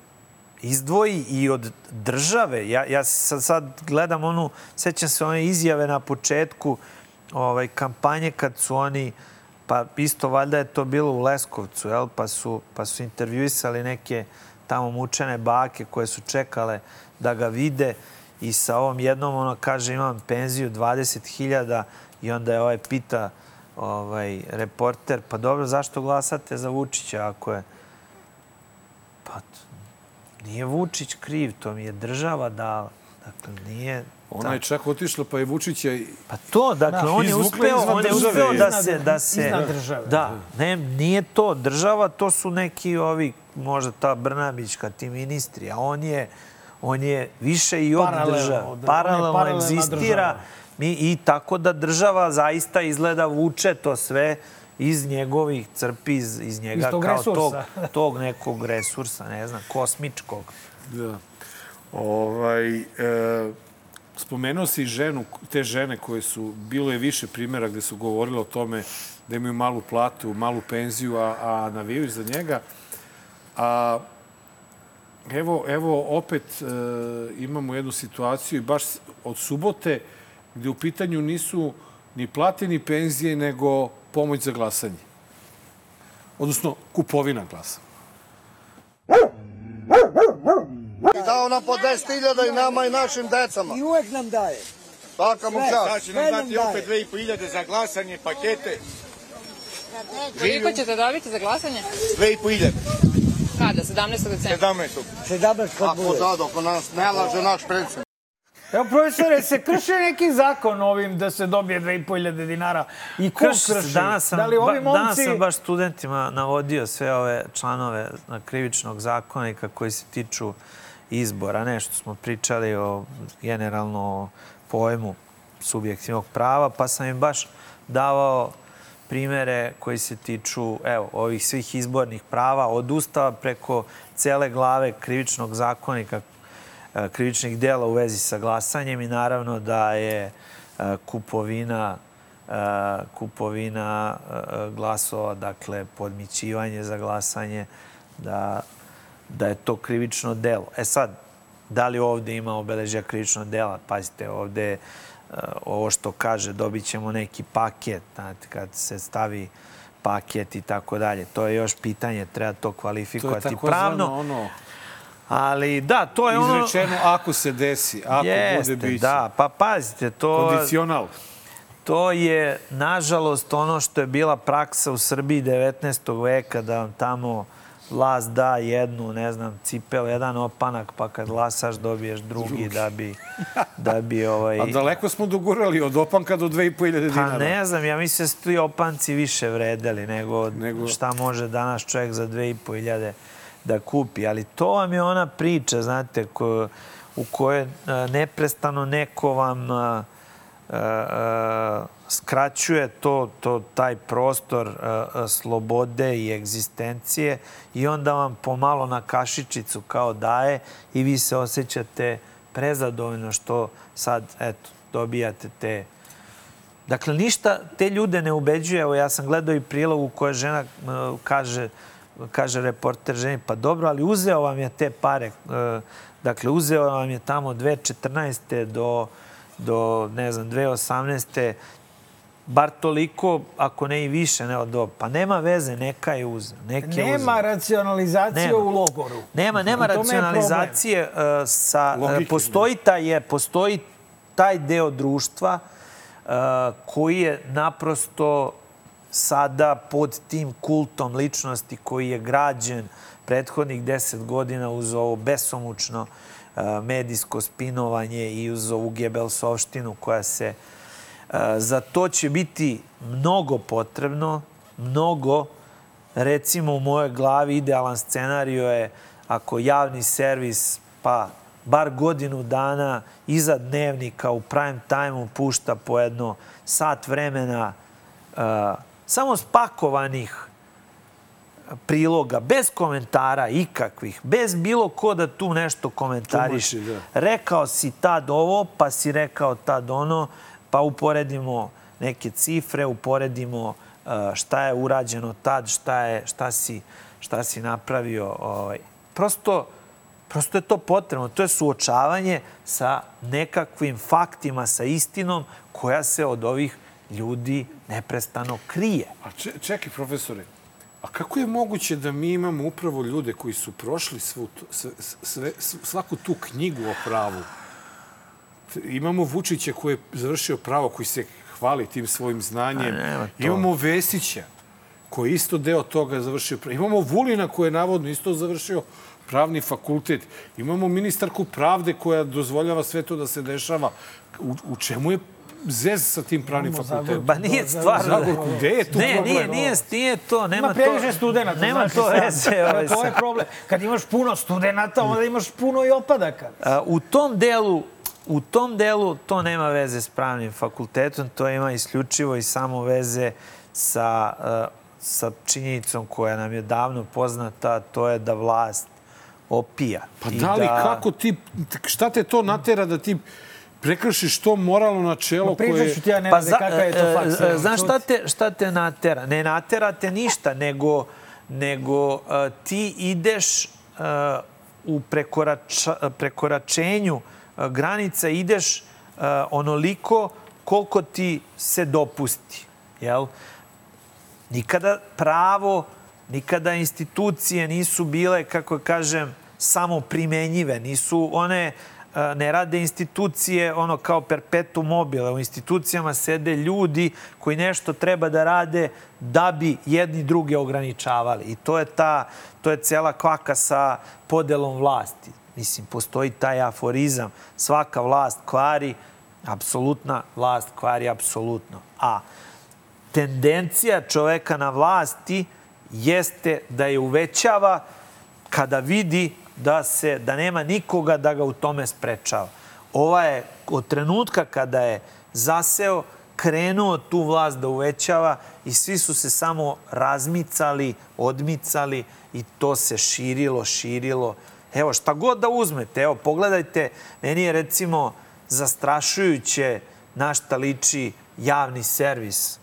izdvoji i od države. Ja, ja sad, sad gledam onu, sećam se one izjave na početku ovaj, kampanje kad su oni uh, Pa isto valjda je to bilo u Leskovcu, jel? Pa, su, pa su intervjuisali neke tamo mučene bake koje su čekale da ga vide i sa ovom jednom ono kaže imam penziju 20.000 i onda je ovaj pita ovaj, reporter, pa dobro, zašto glasate za Vučića ako je... Pa nije Vučić kriv, to mi je država dala. Dakle, nije Ona je čak otišla, pa je Vučića... Pa to, dakle, da, on je uspeo, on je uspeo da se... Da se iznad države. Da, ne, nije to država, to su neki ovi, možda ta Brnabićka, ti ministri, a on je, on je više i od paralelno, države. Paralelno egzistira. Mi, I tako da država zaista izgleda vuče to sve iz njegovih crpi, iz, iz njega iz kao resursa. tog, tog nekog resursa, ne znam, kosmičkog. Da. Ovaj, e, spomenuo si ženu, te žene koje su, bilo je više primjera gde su govorile o tome da imaju malu platu, malu penziju, a, a navijaju za njega. A, evo, evo opet e, imamo jednu situaciju i baš od subote gde u pitanju nisu ni plate ni penzije, nego pomoć za glasanje. Odnosno, kupovina glasa. I dao nam po 10.000 i nama i našim decama. I uvek nam daje. Svaka mu čast. Sad će nam dati opet 2.500 za glasanje, pakete. Koliko ćete dobiti za glasanje? 2.500. Kada? 17. decembra? 17. 17 kad bude. Ako da, dok nas ne laže naš predsjednik. Evo, profesore, se krši neki zakon ovim da se dobije 2500 dinara i ko Krši krši? Danas sam, da li ovi momci... danas sam baš studentima navodio sve ove članove na krivičnog zakonika koji se tiču izbora. Nešto smo pričali o generalno o pojmu subjektivnog prava, pa sam im baš davao primere koji se tiču evo, ovih svih izbornih prava, od ustava preko cele glave krivičnog zakonika, krivičnih dela u vezi sa glasanjem i naravno da je kupovina kupovina glasova, dakle podmićivanje za glasanje, da, da je to krivično delo. E sad, da li ovde ima obeležja krivičnog dela? Pazite, ovde ovo što kaže, dobit ćemo neki paket, znate, kad se stavi paket i tako dalje. To je još pitanje, treba to To je kvalifikovati takozvano pravno. ono Ali da, to je ono... izrečeno ako se desi, ako Jeste, bude biće. da, pa pazite, to... Kondicional. To je, nažalost, ono što je bila praksa u Srbiji 19. veka, da vam tamo vlast da jednu, ne znam, cipel, jedan opanak, pa kad glasaš dobiješ drugi, da bi, da bi ovaj... A daleko smo dogurali od opanka do 2500 dinara. Pa ne znam, ja mislim da su ti opanci više vredeli nego, nego... šta može danas čovjek za 2500 da kupi. Ali to vam je ona priča, znate, ko, u kojoj neprestano neko vam a, a, skraćuje to, to, taj prostor a, slobode i egzistencije i onda vam pomalo na kašičicu kao daje i vi se osjećate prezadovoljno što sad, eto, dobijate te Dakle, ništa te ljude ne ubeđuje. Evo, ja sam gledao i prilog u kojoj žena uh, kaže, reporter ženi, pa dobro, ali uzeo vam je te pare. Uh, dakle, uzeo vam je tamo 2014. do, do ne znam, 2018. Bar toliko, ako ne i više, ne od ovo. Pa nema veze, neka je uzeo. Neka je Nema uzeo. racionalizacije Nema. u logoru. Nema, nema racionalizacije uh, sa Logike, uh, postoji taj je postoji taj deo društva uh, koji je naprosto sada pod tim kultom ličnosti koji je građen prethodnih deset godina uz ovo besomučno uh, medijsko spinovanje i uz ovu Gebelsovštinu koja se uh, za to će biti mnogo potrebno, mnogo. Recimo u mojoj glavi idealan scenario je ako javni servis pa bar godinu dana iza dnevnika u prime time pušta po jedno sat vremena uh, samo spakovanih priloga, bez komentara ikakvih, bez bilo ko da tu nešto komentariš. Tumači, da. Rekao si tad ovo, pa si rekao tad ono, pa uporedimo neke cifre, uporedimo uh, šta je urađeno tad, šta, je, šta, si, šta si napravio. Ovaj. Prosto, prosto je to potrebno. To je suočavanje sa nekakvim faktima, sa istinom koja se od ovih ljudi neprestano krije. A če, čekaj, profesore, a kako je moguće da mi imamo upravo ljude koji su prošli svu, sve, sve, svaku tu knjigu o pravu? Imamo Vučića koji je završio pravo, koji se hvali tim svojim znanjem. Imamo Vesića koji je isto deo toga završio. pravo. Imamo Vulina koji je navodno isto završio pravni fakultet. Imamo ministarku pravde koja dozvoljava sve to da se dešava. U, u čemu je zez sa tim pravnim fakultetom? Ba nije stvarno. Zagorku, gde je tu ne, problem? Nije, nije, nije to. Nema Ima previše to, studenta. Nema to veze. Ovaj, To je sa- problem. Kad imaš puno studenta, onda imaš puno i opadaka. A, U tom delu U tom delu to nema veze s pravnim fakultetom, to ima isključivo i samo veze sa, sa činjenicom koja nam je davno poznata, to je da vlast opija. Pa da li, kako ti, šta te to natera da ti prekršiš to moralno načelo Ma koje... ti ja, Nenade, za- kakav je to e, faks. e, Znaš šta te, šta te natera? Ne natera te ništa, nego, nego e, ti ideš e, u prekorača, prekoračenju e, granica, ideš e, onoliko koliko ti se dopusti. Jel? Nikada pravo, nikada institucije nisu bile, kako kažem, samo primenjive. Nisu one, e, ne rade institucije ono kao perpetuum mobile. U institucijama sede ljudi koji nešto treba da rade da bi jedni druge ograničavali. I to je ta, to je cela kvaka sa podelom vlasti. Mislim, postoji taj aforizam. Svaka vlast kvari, apsolutna vlast kvari apsolutno. A tendencija čoveka na vlasti jeste da je uvećava kada vidi da se da nema nikoga da ga u tome sprečava. Ova je od trenutka kada je zaseo krenuo tu vlast da uvećava i svi su se samo razmicali, odmicali i to se širilo, širilo. Evo, šta god da uzmete, evo, pogledajte, meni je recimo zastrašujuće na šta liči javni servis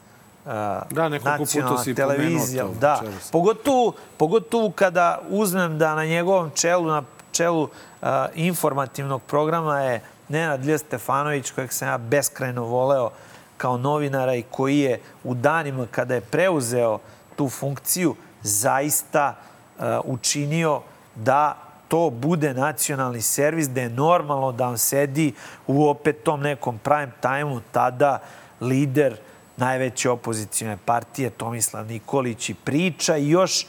da, nekoliko puta si televizija. to Da, pogotovo, pogotovo kada uzmem da na njegovom čelu, na čelu uh, informativnog programa je Nenad Lje Stefanović, kojeg sam ja beskrajno voleo kao novinara i koji je u danima kada je preuzeo tu funkciju zaista uh, učinio da to bude nacionalni servis, da je normalno da on sedi u opet tom nekom prime time-u, tada lider najveće opozicijne partije Tomislav Nikolić i priča i još, e,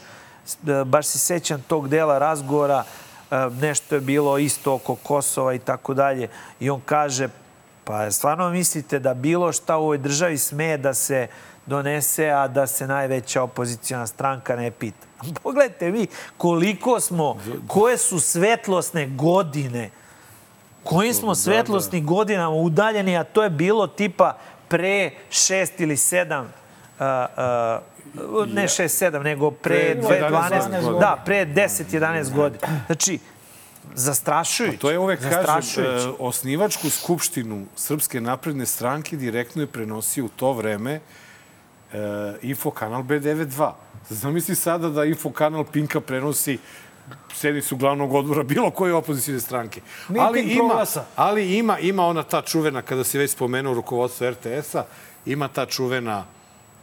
baš se sećam tog dela razgovora, e, nešto je bilo isto oko Kosova i tako dalje. I on kaže, pa stvarno mislite da bilo šta u ovoj državi sme da se donese, a da se najveća opozicijona stranka ne pita. Pogledajte vi koliko smo, koje su svetlosne godine, kojim smo svetlosnim godinama udaljeni, a to je bilo tipa pre šest ili sedam uh, uh, ne 6-7, nego pre Pre 12, 11 da, pre 10-11 godina. Znači, zastrašujuće. Pa To je uvek, kažem, e, osnivačku skupštinu Srpske napredne stranke direktno je prenosio u to vreme e, Info kanal B92. Zamisli sada da Info kanal Pinka prenosi sednicu glavnog odbora bilo koje opozicijne stranke. Ali Miting ima, proglasa. ali ima, ima ona ta čuvena, kada se već spomenuo rukovodstvo RTS-a, ima ta čuvena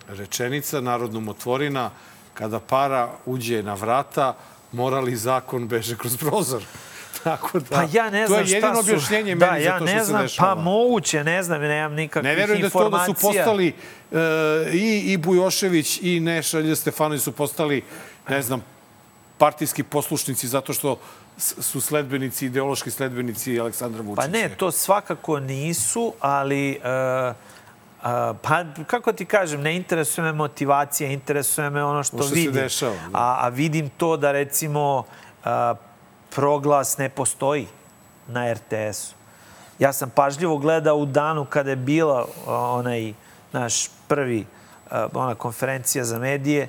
rečenica, narodnom otvorina, kada para uđe na vrata, morali zakon beže kroz prozor. Tako da, Pa ja ne znam to je jedino šta su... objašnjenje da, meni za ja to što ne se znam, dešava. Pa moguće, ne znam, nemam nikakvih Ne verujem da to da informacija. su postali e, i, i Bujošević i Neša Lje Stefanović su postali, ne znam, partijski poslušnici zato što su sledbenici, ideološki sledbenici Aleksandra Vučića. Pa ne, to svakako nisu, ali... Uh, Uh, pa, kako ti kažem, ne interesuje me motivacija, interesuje me ono što, što se vidim. dešava, da. A, a vidim to da, recimo, uh, proglas ne postoji na RTS-u. Ja sam pažljivo gledao u danu kada je bila uh, onaj naš prvi, uh, ona konferencija za medije,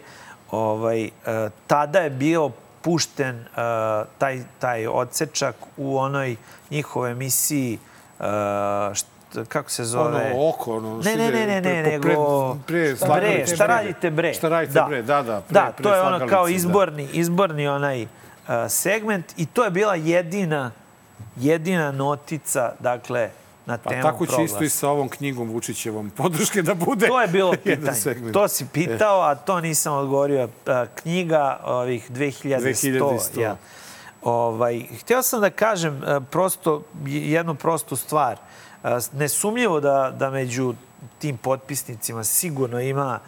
ovaj, uh, tada je bio pušten uh, taj, taj odsečak u onoj njihovoj emisiji št, kako se zove? Ono oko, ono, Ne, ne, ne, ne, ne, nego... pre- pre bre, šta radite bre? Šta radite bre? Da, da, pre- da, to je ono kao da. izborni, izborni onaj segment i to je bila jedina, jedina notica, dakle, na Pa temu tako će proglasa. isto i sa ovom knjigom Vučićevom podrške da bude. To je bilo pitanje. To si pitao, a to nisam odgovorio. A, Knjiga ovih 2100. 2100. Ja. Ovaj, htio sam da kažem e, prosto, jednu prostu stvar. E, Nesumnjivo da, da među tim potpisnicima sigurno ima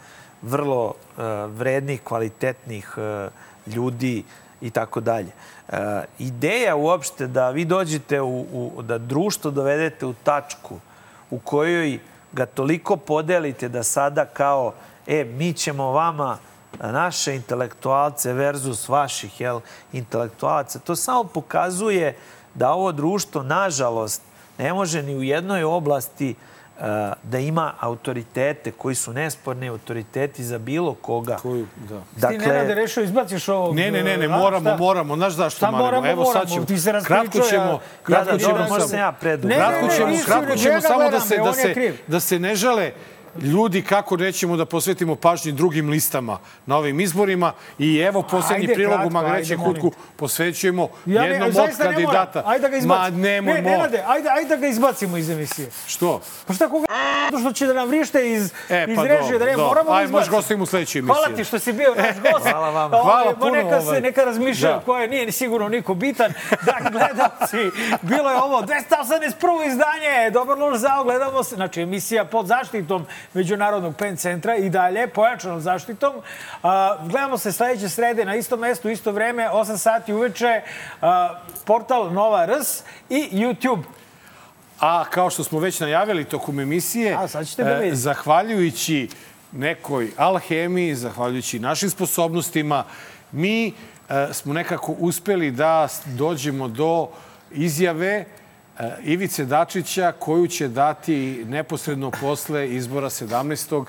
vrlo e, vrednih, kvalitetnih e, ljudi i tako dalje. E, Ideja uopšte da vi dođete u, u, da društvo dovedete u tačku u kojoj ga toliko podelite da sada kao, e, mi ćemo vama naše intelektualce versus vaših jel, intelektualaca. To samo pokazuje da ovo društvo, nažalost, ne može ni u jednoj oblasti uh, da ima autoritete koji su nesporni autoriteti za bilo koga. Koju, da. Dakle, Ti Nenade rešio, izbaciš ovog... Ne, ne, ne, ne, a, moramo, šta? moramo. Znaš zašto, Šta Marino? moramo, Evo sad ćemo. Ti se kratko ćemo, kratko Da, da, ćemo, dobro, možda samo- sam ja predug. Ne, ne, Kratko ćemo, kratko ćemo ja ga samo da se, da, je se, da se ne žale ljudi kako nećemo da posvetimo pažnji drugim listama na ovim izborima i evo poslednji Ajde, prilog u Magreće ajde, kutku posvećujemo Ja ne, jednom od zaista ne kandidata. Ajde da ga Ma izbacimo. nemoj, ne, mo- Nenade, ajde, ajde da ga izbacimo iz emisije. Što? Pa šta koga to što će da nam vrište iz, E, iz pa režije, da ne dobro, moramo dobro. da Aj, možeš izbacimo. gostovim u sledećoj emisiji. Hvala ti što si bio naš gost. Hvala. Ovaj, Hvala ma puno, Neka se ovaj. neka razmišljaju Da. ko je, nije ni sigurno niko bitan. Da, gledalci, bilo je ovo 281. izdanje, dobar loš zao, gledamo se, znači emisija pod zaštitom Međunarodnog pen centra i dalje, pojačanom zaštitom. Gledamo se sledeće srede na istom mestu, isto vreme, 8 sati uveče, portal Nova RS i YouTube. A kao što smo već najavili tokom emisije, A, sad ćete da e, vidite. zahvaljujući nekoj alhemiji, zahvaljujući našim sposobnostima, mi e, smo nekako uspeli da dođemo do izjave Ivice Dačića koju će dati neposredno posle izbora 17.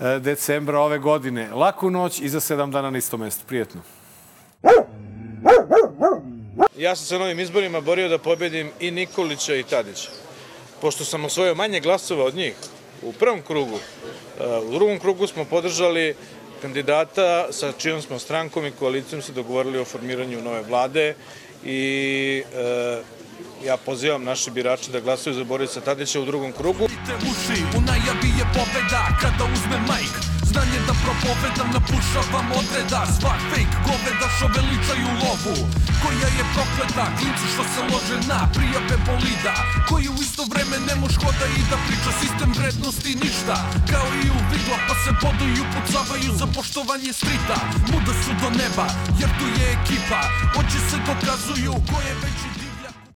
e, decembra ove godine. Laku noć i za sedam dana na istom mestu. Prijetno. Ja sam se na ovim izborima borio da pobedim i Nikolića i Tadića. Pošto sam osvojio manje glasova od njih u prvom krugu, e, u drugom krugu smo podržali kandidata sa čijom smo strankom i koalicijom se dogovorili o formiranju nove vlade i e, ja pozivam naše birače da glasaju za Borisa Tadića u drugom krugu. uši U najavi je pobeda kada uzme majk. Znanje da propovedam, napušavam odreda. Svak fake goveda što veličaju lovu. Koja je prokleta, klinci što se lože na prijave bolida. Koji u isto vreme ne moš hoda i da priča sistem vrednosti ništa. Kao i u vidla pa se bodu i upucavaju za poštovanje strita. Muda su do neba jer tu je ekipa. Oči se dokazuju ko je veći